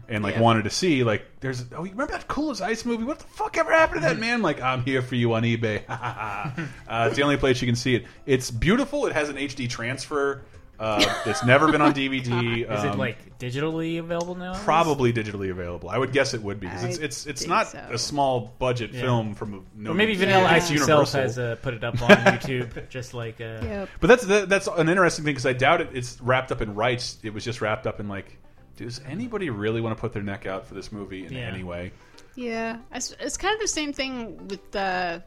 and like Yeah. wanted to see. Like, there's oh, you remember that Cool as Ice movie? What the fuck ever happened to that man? Like, I'm here for you on eBay. uh, it's the only place you can see it. It's beautiful. It has an HD transfer. Uh, it's never been on DVD. Is it Um, like digitally available now? Probably digitally available. I would guess it would be because it's it's it's not so. a small budget Yeah. film from a no or maybe it's Vanilla Ice himself Universal. has uh, put it up on YouTube, just like. Uh, But that's that, that's an interesting thing because I doubt it. It's wrapped up in rights. It was just wrapped up in like, does anybody really want to put their neck out for this movie in Yeah. any way? Yeah, it's, it's kind of the same thing with the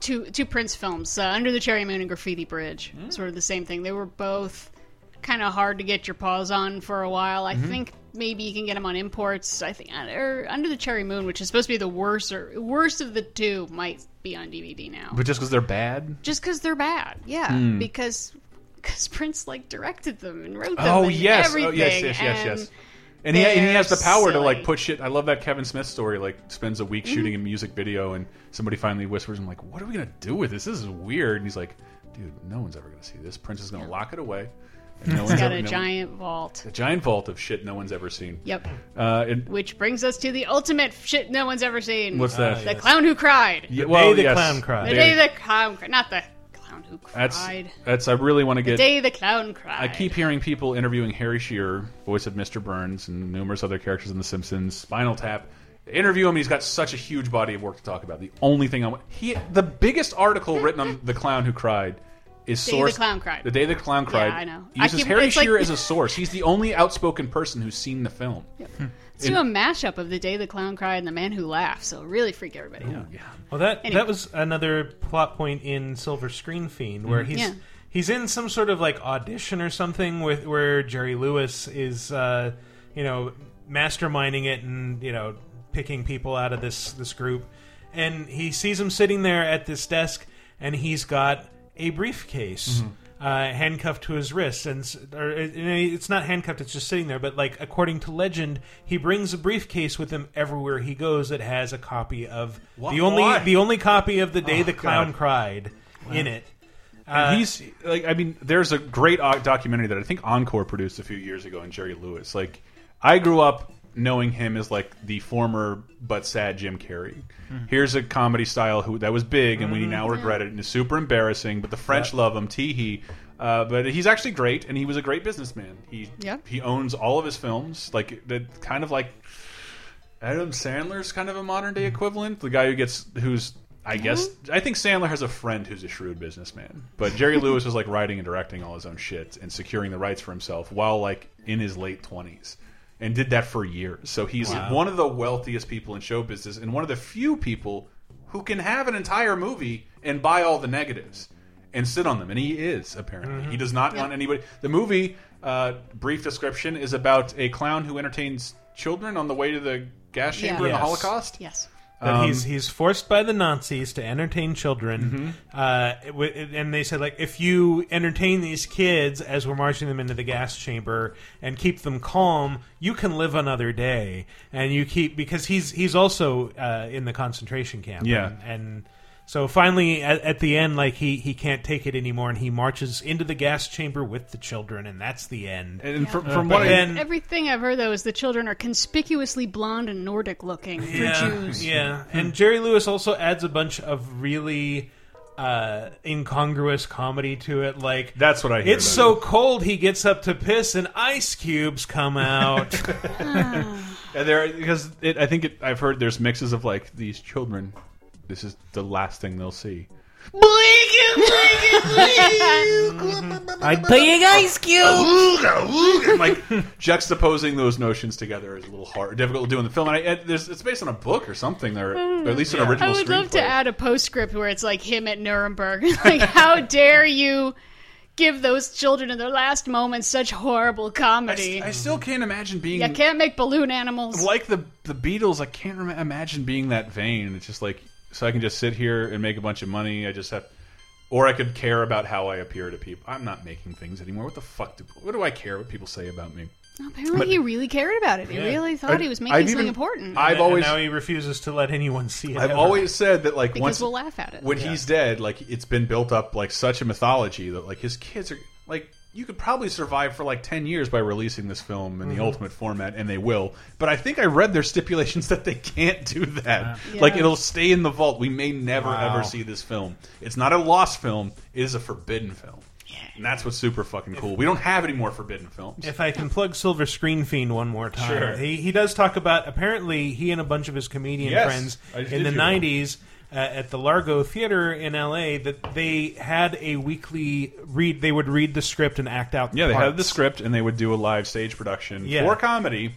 two two Prince films, uh, Under the Cherry Moon and Graffiti Bridge. Hmm. Sort of the same thing. They were both kind of hard to get your paws on for a while. I Mm-hmm. Mhm. think maybe you can get them on imports. I think or Under the Cherry Moon, which is supposed to be the worst or worst of the two, might be on DVD now. But just because they're bad. Just because they're bad, yeah. Hmm. Because because Prince like directed them and wrote them. Oh and yes, everything. oh yes, yes, yes, yes. And he, and he has the they're power to like put shit. I love that Kevin Smith story. Like spends a week Mhm. shooting a music video, and somebody finally whispers, "I'm like, what are we gonna do with this? This is weird." And he's like, "Dude, no one's ever gonna see this. Prince is gonna lock it away." And no He's one's got ever- a no- giant vault. a giant vault of shit no one's ever seen. Yep. Uh, and Which brings us to the ultimate shit no one's ever seen. What's that? The clown who cried. Yeah, well, yes. The day the clown cried. Not the clown who That's cried. that's. I really want to get. The day the clown cried. I keep hearing people interviewing Harry Shearer, voice of Mr. Burns, and numerous other characters in The Simpsons. Spinal Tap. They interview him. He's got such a huge body of work to talk about. The only thing I want, he, the biggest article written on the clown who cried, is Day the source. Clown Cried. The day the clown cried. Yeah, cried. I know. He I uses keep- Harry it's like- Shearer as a source. He's the only outspoken person who's seen the film. Let's do a mashup of the day the clown cried and the man who laughed. So really freak everybody out. Well, that Anyway. that was another plot point in Silver Screen Fiend, where Mhm. he's Yeah. he's in some sort of like audition or something with where Jerry Lewis is, uh, you know, masterminding it and you know picking people out of this this group, and he sees him sitting there at this desk, and he's got a briefcase. Mhm. uh, handcuffed to his wrist, and or it's not handcuffed; it's just sitting there. But like according to legend, he brings a briefcase with him everywhere he goes that has a copy of Why- the only why? the only copy of the day Oh, the clown God. cried in it. Uh, he's like, I mean, there's a great uh, documentary that I think Encore produced a few years ago on Jerry Lewis. Like, I grew up knowing him as like the former but sad Jim Carrey. Hmm. Here's a comedy style who that was big, and we Mm-hmm. now regret it, and is super embarrassing. But the French love him, Teehee. Uh, but he's actually great, and he was a great businessman. He Yeah. he owns all of his films, like that, kind of like Adam Sandler's kind of a modern day equivalent. The guy who gets who's I guess I think Sandler has a friend who's a shrewd businessman, but Jerry Lewis was like writing and directing all his own shit and securing the rights for himself while like in his late twenties, and did that for years. So he's Wow. one of the wealthiest people in show business and one of the few people who can have an entire movie and buy all the negatives and sit on them, and he is apparently. Mhm. He does not Yeah. want anybody. The movie, uh, brief description, is about a clown who entertains children on the way to the gas chamber in the Holocaust. Yes. Um, he's he's forced by the Nazis to entertain children, Mm-hmm. uh, it w- it- and they said like if you entertain these kids as we're marching them into the gas chamber and keep them calm, you can live another day, and you keep because he's he's also uh, in the concentration camp, Yeah. and, and so finally at, at the end like he he can't take it anymore, and he marches into the gas chamber with the children, and that's the end. And from, Uh, from but what I, then, Everything I've heard though is the children are conspicuously blonde and Nordic looking for yeah, Jews. Yeah, and Jerry Lewis also adds a bunch of really uh, incongruous comedy to it. Like That's what I hear It's about so cold he gets up to piss and ice cubes come out. And there because it, I think it, I've heard there's mixes of like these children. This is the last thing they'll see. I'd pay a ice cube. Like juxtaposing those notions together is a little hard, difficult to do in the film. And I, and there's, it's based on a book or something, or, or at least an original I would love to add a postscript where it's like him at Nuremberg. like, how dare you give those children in their last moments such horrible comedy? I still can't imagine being you can't make balloon animals. like the the Beatles. I can't imagine being that vain. It's just like so I can just sit here and make a bunch of money. I just have, or I could care about how I appear to people. I'm not making things anymore. What the fuck? Do, what do I care what people say about me? Apparently, But- he really cared about it. He Yeah. really thought I- he was making I've something even- important. I've And always- now he refuses to let anyone see it. I've ever. always said that like because once we'll laugh at it. when he's dead, like it's been built up like such a mythology that like his kids are like you could probably survive for like ten years by releasing this film in the Mhm. ultimate format, and they will. But I think I read their stipulations that they can't do that. Yeah. Like it'll stay in the vault. We may never Wow. ever see this film. It's not a lost film. It is a forbidden film. And that's what's super fucking cool. We don't have any more forbidden films. If I can plug Silver Screen Fiend one more time, Sure. he he does talk about apparently he and a bunch of his comedian Yes, friends in the hear that. '90s uh, at the Largo Theater in L.A. that they had a weekly read. They would read the script and act out. The Yeah, they had the script and they would do a live stage production Yeah. for comedy.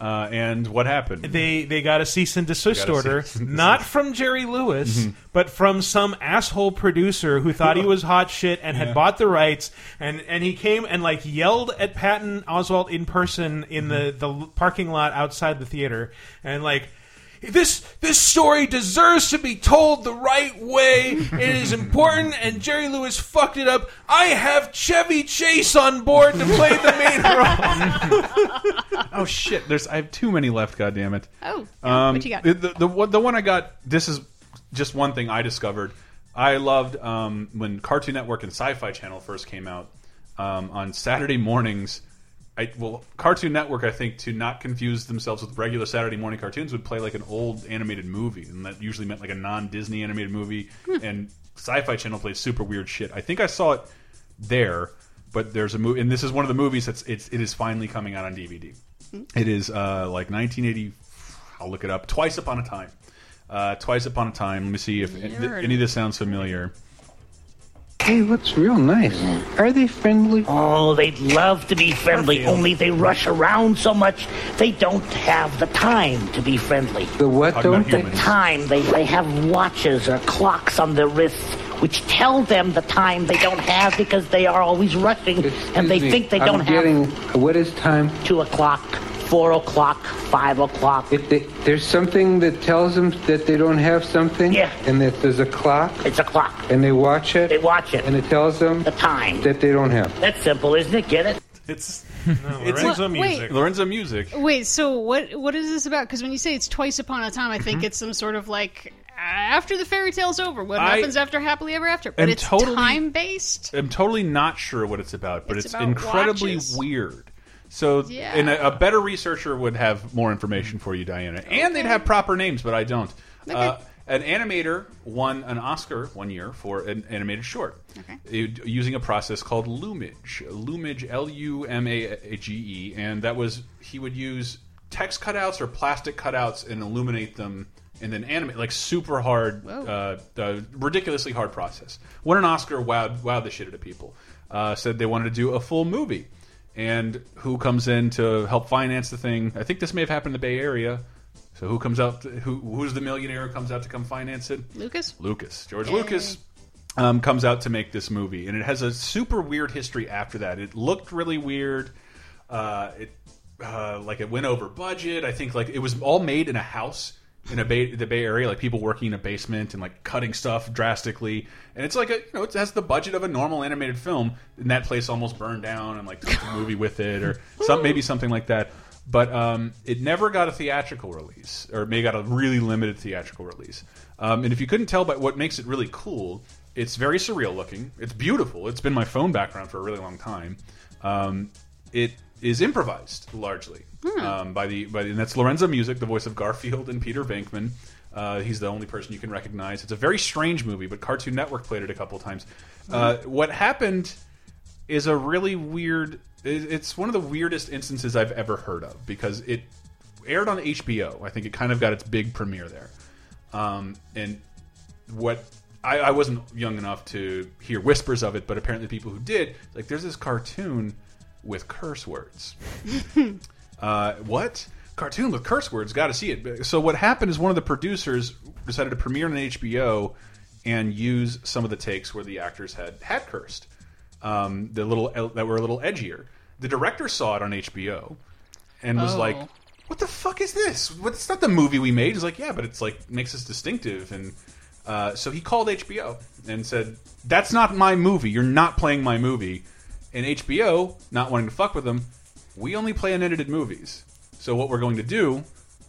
Uh, and what happened? They they got a cease and desist They got a order, cease and not from Jerry Lewis, Mhm. but from some asshole producer who thought he was hot shit and Yeah. had bought the rights, and and he came and like yelled at Patton Oswalt in person in the the parking lot outside the theater, and like. This this story deserves to be told the right way. It is important, and Jerry Lewis fucked it up. I have Chevy Chase on board to play the main role. oh shit! There's I have too many left. God damn it! Oh, yeah, um, what you got? The, the, the one- the one I got. This is just one thing I discovered. I loved um, when Cartoon Network and Sci-Fi Channel first came out um, on Saturday mornings. I, well, Cartoon Network, I think, to not confuse themselves with regular Saturday morning cartoons, would play like an old animated movie, and that usually meant like a non-Disney animated movie. And Sci-Fi Channel plays super weird shit. I think I saw it there, but there's a movie, and this is one of the movies that's it's it is finally coming out on DVD. It is uh, like 1980. I'll look it up. Twice Upon a Time. Uh, Twice Upon a Time. Let me see if Lord. any of this sounds familiar. Hey, what's real nice? Mm. Are they friendly? Oh, they'd love to be friendly, only they rush around so much they don't have the time to be friendly. The what Talking about The time. They, they have watches or clocks on their wrists which tell them the time they don't have because they are always rushing and they me, think they I'm don't getting- have. What is time? Two o'clock. Four o'clock, five o'clock. If they, there's something that tells them that they don't have something, Yeah. and that there's a clock, It's a clock. and they watch it, They watch it. and it tells them The time. that they don't have. That's simple, isn't it? Get it? It's It's Lorenzo Wait. music. Lorenzo music. Wait, so what? What is this about? Because when you say it's twice upon a time, I Mm-hmm. think it's some sort of like after the fairy tale's over. What I happens after happily ever after? But it's totally- time based. I'm totally not sure what it's about, but It's it's, about incredibly watches. weird. So, Yeah. and a, a better researcher would have more information for you, Diana, and they'd have proper names, but I don't. Uh, an animator won an Oscar one year for an animated short It- using a process called Lumage. Lumage, L U M A G E, and that was he would use text cutouts or plastic cutouts and illuminate them and then animate like super hard, uh, uh, ridiculously hard process. Won an Oscar, wowed, wowed the shit out of people. Uh, said they wanted to do a full movie, and who comes in to help finance the thing? I think this may have happened in the Bay Area. So who comes out? To, who who's the millionaire who comes out to come finance it? Lucas. Lucas, George Yay. Lucas, um, comes out to make this movie, and it has a super weird history after that. It looked really weird. Uh, it uh, like it went over budget. I think like it was all made in a house in a Bay, the Bay Area, like people working in a basement and like cutting stuff drastically. And it's like a you know it has the budget of a normal animated film, and that place almost burned down and like took the movie with it, or some maybe something like that. But um, it never got a theatrical release, or it may got a really limited theatrical release. Um, and if you couldn't tell by what makes it really cool, it's very surreal looking. It's beautiful. It's been my phone background for a really long time. Um, it is improvised largely um, by the by, the, and that's Lorenzo Music, the voice of Garfield and Peter Venkman. Uh, he's the only person you can recognize. It's a very strange movie, but Cartoon Network played it a couple times. Uh, what happened is a really weird. It's one of the weirdest instances I've ever heard of because it aired on HBO. I think it kind of got its big premiere there. Um, and what I, I wasn't young enough to hear whispers of it, but apparently people who did, like, there's this cartoon with curse words. uh, what? Cartoon with curse words? Got to see it. So what happened is one of the producers decided to premiere on HBO and use some of the takes where the actors had had cursed, um, the little that were a little edgier. The director saw it on HBO and was Oh. like, "What the fuck is this? What, it's not the movie we made." He's like, "Yeah, but it's like makes us distinctive." And uh, so he called HBO and said, "That's not my movie. You're not playing my movie." And HBO, not wanting to fuck with them, we only play unedited movies. So what we're going to do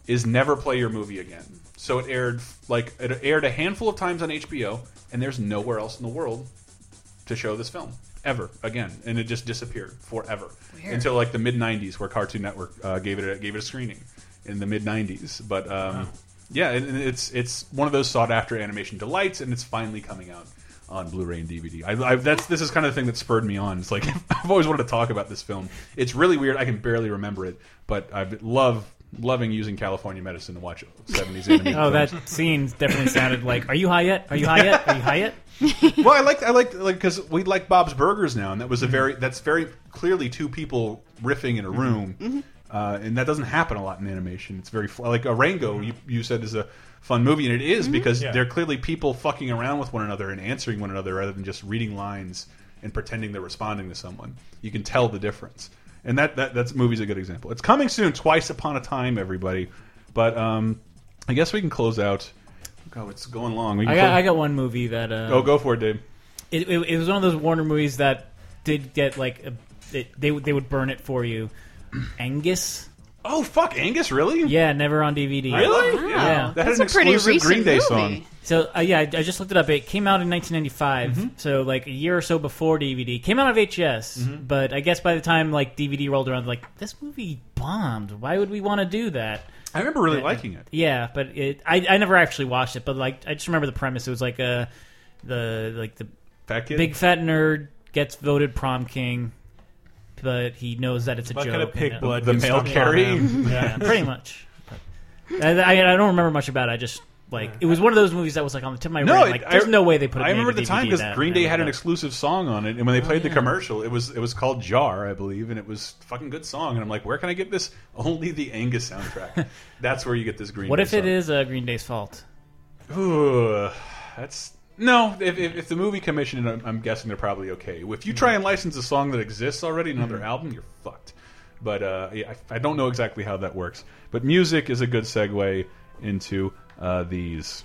is never play your movie again. So it aired like it aired a handful of times on HBO, and there's nowhere else in the world to show this film ever again, and it just disappeared forever Weird. until like the mid '90s, where Cartoon Network uh, gave it a, gave it a screening in the mid '90s. But um, yeah, and and it's it's one of those sought after animation delights, and it's finally coming out on Blu-ray and DVD. I, I, that's this is kind of the thing that spurred me on. It's like I've always wanted to talk about this film. It's really weird. I can barely remember it, but I love loving using California medicine to watch 70s animated Oh, films. that scene definitely sounded like. Are you high yet? Are you high yet? Are you high yet? well, I like I like like because we like Bob's Burgers now, and that was a very that's very clearly two people riffing in a mm-hmm. room, mm-hmm. uh, and that doesn't happen a lot in animation. It's very like a Rango. Mm-hmm. You you said is a fun movie, and it is because Yeah. they're clearly people fucking around with one another and answering one another rather than just reading lines and pretending they're responding to someone. You can tell the difference, and that that that's movie's a good example. It's coming soon. Twice upon a time, everybody. But um, I guess we can close out. Oh, it's going long. We can I got I got one movie that. Uh, Oh, go for it, Dave. It, it, it was one of those Warner movies that did get like a, it, they they would burn it for you. Angus. Oh fuck, Angus, really? Yeah, never on DVD. Really? Wow. Yeah, That had That's an a pretty exclusive recent Green Day movie. song. So uh, yeah, I, I just looked it up. It came out in 1995, Mm-hmm. so like a year or so before DVD. Came out of HS, Mm-hmm. but I guess by the time like DVD rolled around, like this movie bombed. Why would we want to do that? I remember really liking it. Yeah, but it I, I never actually watched it, but like I just remember the premise. It was like a the like the fat kid? big fat nerd gets voted prom king, but he knows that it's a Bucket joke. of pig and- blood The gets male carrying? yeah, pretty much. I, I, I don't remember much about it. I just like it was one of those movies that was like on the tip of my No, brain. it- Like, there's I- no way they put. It I remember at made the time because because Green Day had an exclusive song on it, and when they played the yeah. commercial, it was it was called Jar, I believe, and it was a fucking good song. And I'm like, where can I get this? Only the Angus soundtrack. That's where you get this Green. What Day if it song. is uh, Green Day's fault? Ooh, that's no. If, if, if the movie commissioned it, I'm, I'm guessing they're probably okay. If you try and license a song that exists already in another Mm-hmm. album, you're fucked. But uh, yeah, I, I don't know exactly how that works. But music is a good segue into uh, these.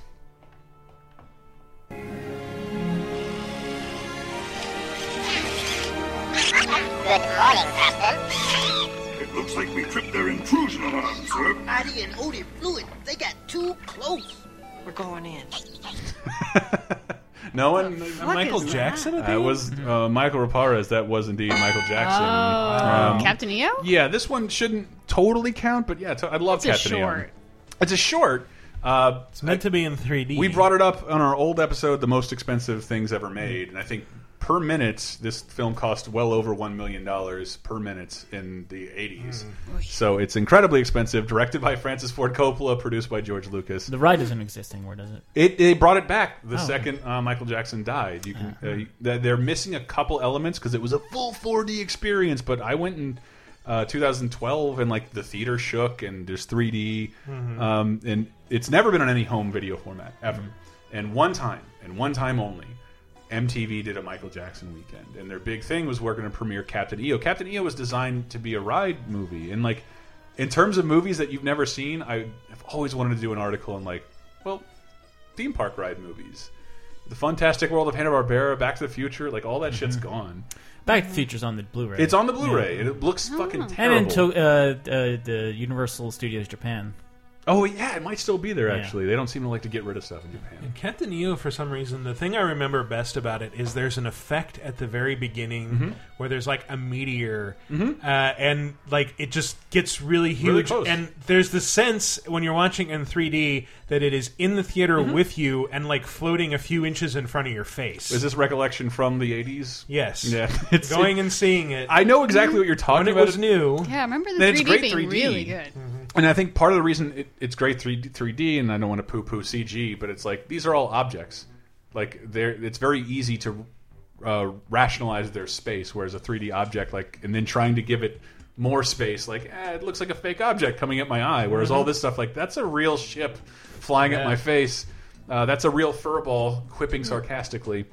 Good morning, Captain. It looks like we tripped their intrusion alarm, sir. Addy and Odie fluid. They got too close. We're going in. No one. Michael is Jackson that? at That was uh, Mikel Reparaz. That was indeed Michael Jackson. Oh, Um, Captain EO? Yeah, this one shouldn't totally count, but yeah, to- I love It's a Captain EO. short. It's a short. Uh, it's meant to be in 3D. We brought it up on our old episode, the most expensive things ever made, and I think per minute this film cost well over one million dollars per minute in the 80s. So it's incredibly expensive. Directed by Francis Ford Coppola, produced by George Lucas. The ride isn't existing. Where does it? It they brought it back the Oh. second uh, Michael Jackson died. You can uh, they- they're missing a couple elements because it was a full 4D experience. But I went in uh, 2012 and like the theater shook and there's 3D, Mhm. um, and it's never been on any home video format ever. And one time, and one time only, MTV did a Michael Jackson weekend, and their big thing was we're going to premiere Captain EO. Captain EO was designed to be a ride movie, and like in terms of movies that you've never seen, I have always wanted to do an article on like, well, theme park ride movies, the Fantastic World of Hanna Barbera, Back to the Future, like all that shit's gone. Back to the Future's on the Blu-ray. It's on the Blu-ray, Yeah. and it looks fucking And terrible. in to, uh, uh, the Universal Studios Japan. Oh yeah, it might still be there. Yeah. Actually, they don't seem to like to get rid of stuff in Japan. And Captain EO, for some reason, the thing I remember best about it is there's an effect at the very beginning Mhm. where there's like a meteor, Mhm. uh, and like it just gets really Really huge. close. and there's the sense when you're watching in 3D that it is in the theater Mhm. with you and like floating a few inches in front of your face. Is this recollection from the '80s? Yes. Yeah, it's Going and seeing it. I know exactly what you're talking when it about. was new. Yeah, I remember the it's 3D great being 3D. really good. And I think part of the reason it, it's great 3D, 3D, and I don't want to poo poo CG, but it's like these are all objects. Like they're, it's very easy to uh, rationalize their space, whereas a 3D object, like, and then trying to give it more space, like, eh, it looks like a fake object coming at my eye. Whereas all Mhm. this stuff, like, that's a real ship flying at my face. Uh, that's a real furball quipping sarcastically.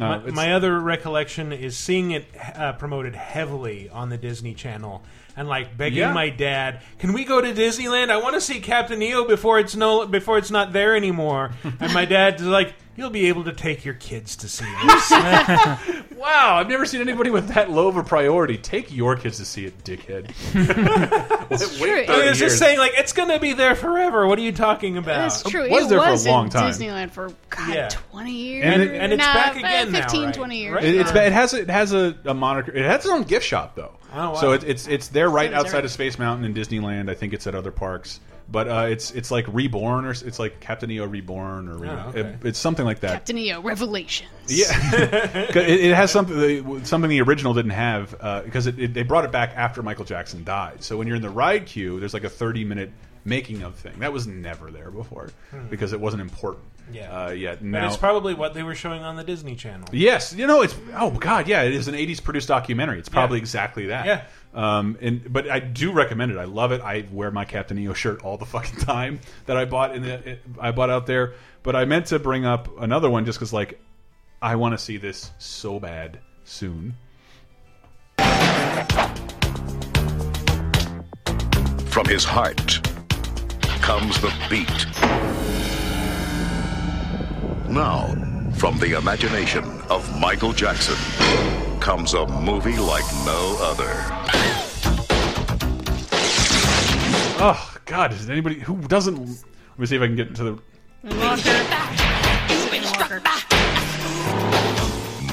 Uh, my, my other recollection is seeing it uh, promoted heavily on the Disney Channel and like begging Yeah. my dad, "Can we go to Disneyland? I want to see Captain EO before it's no before it's not there anymore." and my dad's like, "You'll be able to take your kids to see this." Wow, I've never seen anybody with that low of a priority. Take your kids to see it, dickhead. It's true. 30 I was just saying, like, it's gonna be there forever. What are you talking about? It's true. was it there for a was long in time. Disneyland for God, Yeah. 20 years. And it- and it's Nah, back again now, 15, right? 20 years. Right. It, it's it has a, it has a, a moniker. It has its own gift shop though. Oh, wow. So it, it's it's there right does outside of Space Mountain in Disneyland. I think it's at other parks, but uh, it's it's like Reborn or it's like Captain EO Reborn or Oh, okay. it- it's something like that. Captain EO Revelations. Yeah, it, it has something something the original didn't have because it, it, they brought it back after Michael Jackson died. So when you're in the ride queue, there's like a 30 minute making of thing that was never there before Hmm. because it wasn't important. Yeah. uh, yet And now it's probably what they were showing on the Disney Channel. Yes, you know it's oh god, yeah, it is an '80s produced documentary. It's probably exactly that. Yeah. Um, and but I do recommend it. I love it. I wear my Captain EO shirt all the fucking time that I bought in the I bought out there. But I meant to bring up another one just because like I want to see this so bad soon. From his heart comes the beat. Now, from the imagination of Michael Jackson comes a movie like no other. Oh god, is anybody who doesn't? Let me see if I can get into the.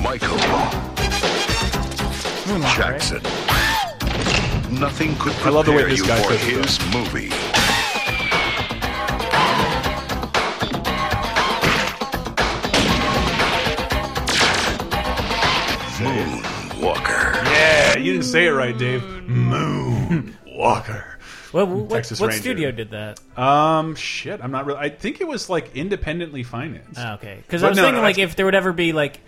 Michael hmm. Jackson. Nothing could I love the way prepare this you guy for his movie. You didn't say it right, Dave. Moonwalker. What, what, Texas what Ranger. studio did that? Um, shit, I'm not really. I think it was like independently financed. Ah, okay, because I was no, thinking no, like if there would ever be like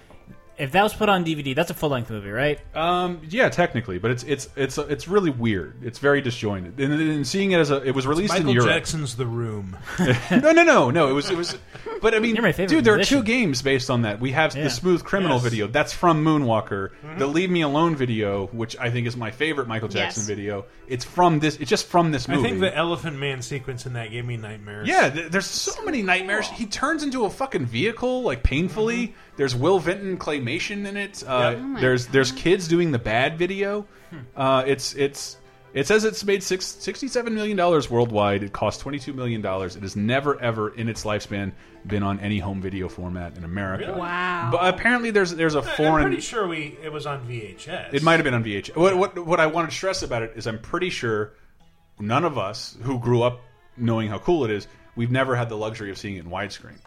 if that was put on DVD, that's a full length movie, right? Um, yeah, technically, but it's it's it's it's really weird. It's very disjointed. And, and seeing it as a, it was released Michael in Europe. Jackson's The Room. no, no, no, no. It was it was. But I mean, You're my favorite dude, there are two games based on that. We have Yeah. the Smooth Criminal Yes. video. That's from Moonwalker. Mhm. The Leave Me Alone video, which I think is my favorite Michael Jackson Yes. video. It's from this. It's just from this movie. I think the Elephant Man sequence in that gave me nightmares. Yeah, th there's so many nightmares. He turns into a fucking vehicle, like painfully. There's Will Vinton claymation in it. Uh, Yep. Oh my there's there's kids doing the bad video. Uh, it's it's it says it's made six, 67 million dollars worldwide. It cost 22 million dollars. It has never ever in its lifespan been on any home video format in America. Really? Wow. But apparently there's there's a I'm foreign. pretty sure we it was on VHS. It might have been on VH. What, what what I wanted to stress about it is I'm pretty sure none of us who grew up knowing how cool it is, we've never had the luxury of seeing it in widescreen.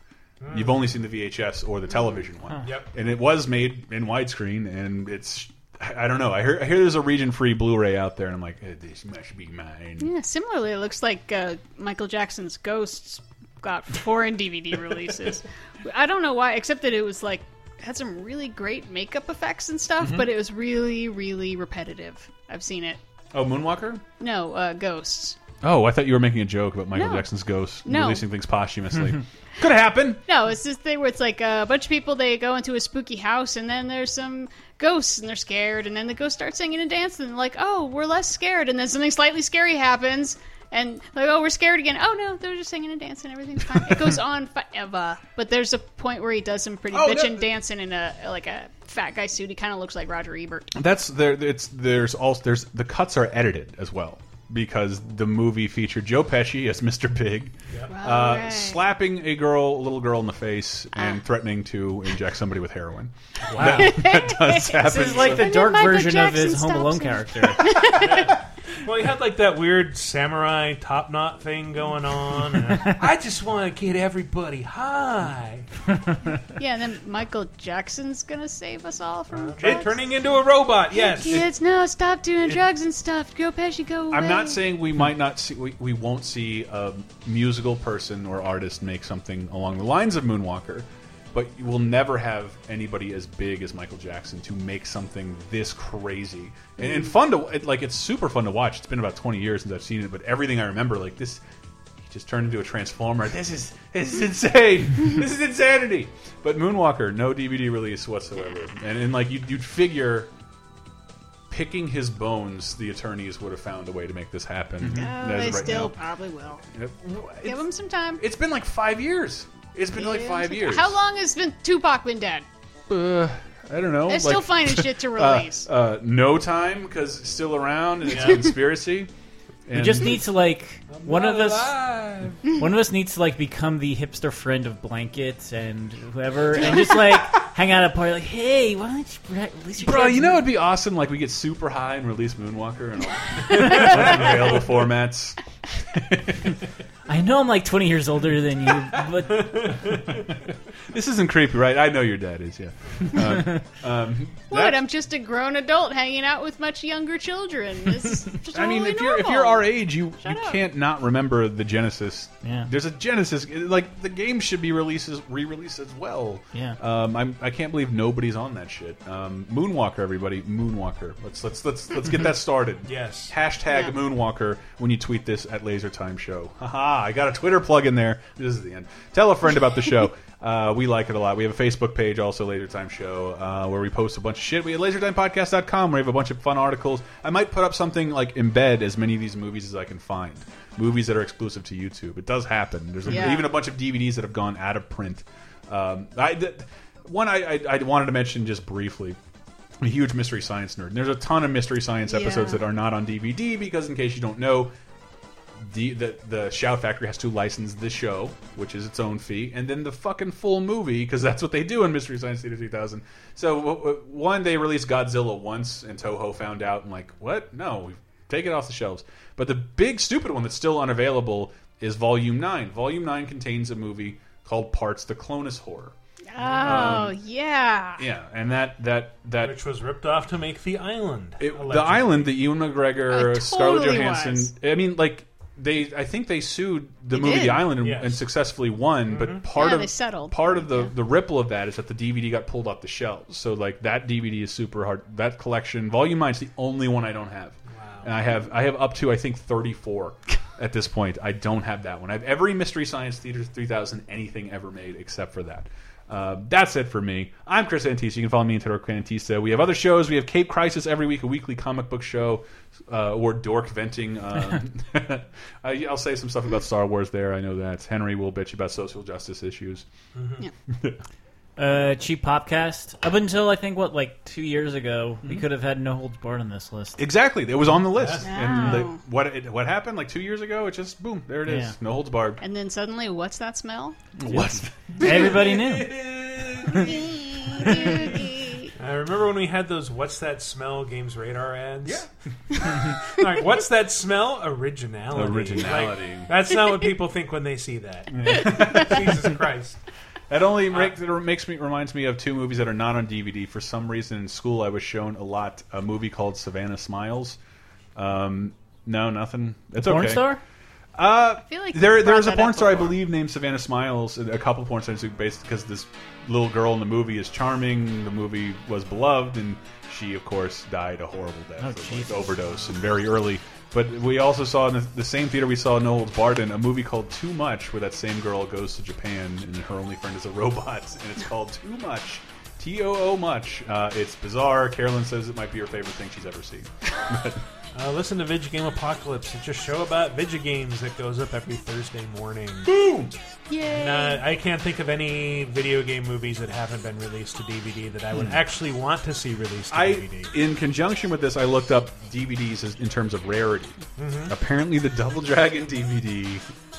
Hmm. You've only seen the VHS or the television one. Huh. Yep. And it was made in widescreen and it's I I don't know. I hear I hear there's a region free Blu-ray out there and I'm like, eh, this must be mine. Yeah, similarly, it looks like uh, Michael Jackson's Ghosts got foreign DVD releases. I don't know why, except that it was like had some really great makeup effects and stuff, Mhm. but it was really, really repetitive. I've seen it. Oh, Moonwalker? No, uh, Ghosts. Oh, I thought you were making a joke about Michael No. Jackson's ghost No. releasing things posthumously. Could happen. No, it's this thing where it's like uh, a bunch of people they go into a spooky house and then there's some ghosts and they're scared and then the ghosts start singing and dancing and they're like, oh, we're less scared and then something slightly scary happens and like, oh, we're scared again. Oh no, they're just singing and dancing. Everything's fine. it goes on forever. But there's a point where he does some pretty Oh, no, bitchin' dancing in a like a fat guy suit. He kind of looks like Roger Ebert. That's there. It's there's also there's the cuts are edited as well because the movie featured Joe Pesci as Mr. Big, uh, Right. slapping a girl, a little girl in the face, and threatening to inject somebody with heroin. Wow. that, that does happen. This is like the dark version of his Home Alone character. Well, he had like that weird samurai top knot thing going on. and I just want to get everybody high. Yeah, and then Michael Jackson's gonna save us all from It drugs. turning into a robot. Hey, Yes. kids, no, stop doing drugs and stuff. Go Pesci, go away. I'm not saying we might not see, we, we won't see a musical person or artist make something along the lines of Moonwalker, but you will never have anybody as big as Michael Jackson to make something this crazy and, and fun to it, like. It's super fun to watch. It's been about 20 years since I've seen it, but everything I remember, like this, he just turned into a transformer. This is this is insane. this is insanity. But Moonwalker, no DVD release whatsoever, and, and like you'd, you'd figure picking his bones, the attorneys would have found a way to make this happen. Mm-hmm. Oh, they right still now. probably will. Yep. Give them some time. It's been like five years. It's been like five years. How long has been Tupac been dead? Uh, I don't know. They're still finding shit to uh, release. Uh, no time because it's still around and it's a conspiracy. We just need to like one of not us. One of us needs to like become the hipster friend of blankets and whoever, and just like hang out at a party. Like, hey, why don't you release your Bro, you know it'd be awesome. Like we get super high and release Moonwalker and all available formats. I know I'm like 20 years older than you, but This isn't creepy, right? I know your dad is. Yeah. Um, um, What? that- I'm just a grown adult hanging out with much younger children. It's just I mean, totally if you're if you're our age, you Shut you up. can't not remember the Genesis. Yeah. There's a Genesis. Like the game should be releases re-released as well. Yeah. Um, I'm I can't believe nobody's on that shit. Um, Moonwalker, everybody, Moonwalker. Let's let's let's let's get that started. Yes. Hashtag Yeah. Moonwalker when you tweet this at Laser Time Show. Haha! I got a Twitter plug in there. This is the end. Tell a friend about the show. Uh, we like it a lot. We have a Facebook page, also Laser Time Show, uh, where we post a bunch of shit. We have lasertimepodcast.com where we have a bunch of fun articles. I might put up something like embed as many of these movies as I can find. Movies that are exclusive to YouTube. It does happen. There's a, Yeah. even a bunch of DVDs that have gone out of print. Um, I, th one I, I, I wanted to mention just briefly. I'm a huge mystery science nerd. And there's a ton of mystery science episodes Yeah. that are not on DVD because, in case you don't know, the, the the Shout Factory has to license the show, which is its own fee, and then the fucking full movie because that's what they do in Mystery Science Theater 3000. So w- w- one, they released Godzilla once, and Toho found out and like, what? No, we take it off the shelves. But the big stupid one that's still unavailable is Volume Nine. Volume Nine contains a movie called Parts: The Clonus Horror. Oh Um, yeah. Yeah, and that that that Which was ripped off to make The Island. it, the island, that Ewan McGregor, It Scarlett Johansson. was. I mean, like they I think they sued the They movie did. The Island and, Yes. and successfully won. But mm-hmm. part Yeah, of they settled. part of the the ripple of that is that the DVD got pulled off the shelves. So like that DVD is super hard. That collection, Volume Nine's the only one I don't have. And I have I have up to I think 34 at this point. I don't have that one. I have every Mystery Science Theater 3000 anything ever made except for that. Uh, that's it for me. I'm Chris Antista. You can follow me on Twitter, Chris Antista. We have other shows. We have Cape Crisis every week, a weekly comic book show, uh, or dork venting. Um, I, I'll say some stuff about Star Wars there. I know that. Henry will bitch about social justice issues. Uh, cheap popcast. Up until I think what like two years ago, Mm-hmm. we could have had no holds barred on this list. Exactly. It was on the list. Wow. And the, what it, what happened like two years ago? It just boom, there it is. Yeah. No holds barred. And then suddenly, what's that smell? What? Everybody knew. I remember when we had those "What's that smell?" Games Radar ads. Yeah. like, what's that smell? Originality. Originality. Like, that's not what people think when they see that. Jesus Christ. That only makes, it makes me reminds me of two movies that are not on DVD. For some reason, in school, I was shown a lot a movie called Savannah Smiles. Um, no, nothing. It's porn okay. star? Uh, feel like there, there's a porn star I believe named Savannah Smiles. A couple porn stars based because this little girl in the movie is charming. The movie was beloved, and she, of course, died a horrible death, Oh, like, overdose, and very early. But we also saw in the, the same theater we saw No Holds Barred a movie called Too Much, where that same girl goes to Japan and her only friend is a robot, and it's called Too Much. T O O much. Uh, it's bizarre. Carolyn says it might be her favorite thing she's ever seen. Uh, listen to Video Game Apocalypse. It's a show about video games that goes up every Thursday morning. Boom! Yay! And, uh, I can't think of any video game movies that haven't been released to DVD that I would Hmm. actually want to see released to I, DVD. in conjunction with this, I looked up DVDs as, in terms of rarity. Mhm. Apparently, the Double Dragon DVD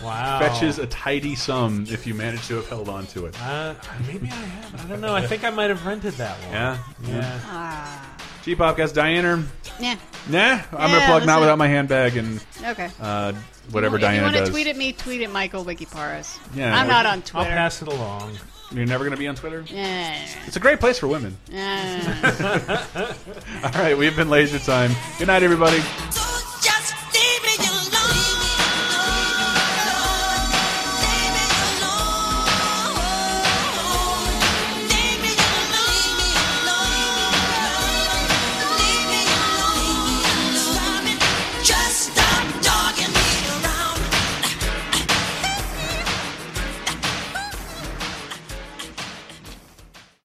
Wow. fetches a tidy sum if you manage to have held on to it. Uh, maybe I have. I don't know. I think I might have rented that one. Yeah, Yeah. Ah. G Podcast Diana. Yeah. Nah, I'm Yeah, gonna plug not it. without my handbag and Okay. uh, whatever if you Diana want to does. tweet at me, tweet at Mikel Reparaz. Yeah, I'm not on Twitter. I'll Twitter. pass it along. You're never gonna be on Twitter. Yeah. It's a great place for women. Yeah. All right, we've been Laser Time. Good night, everybody.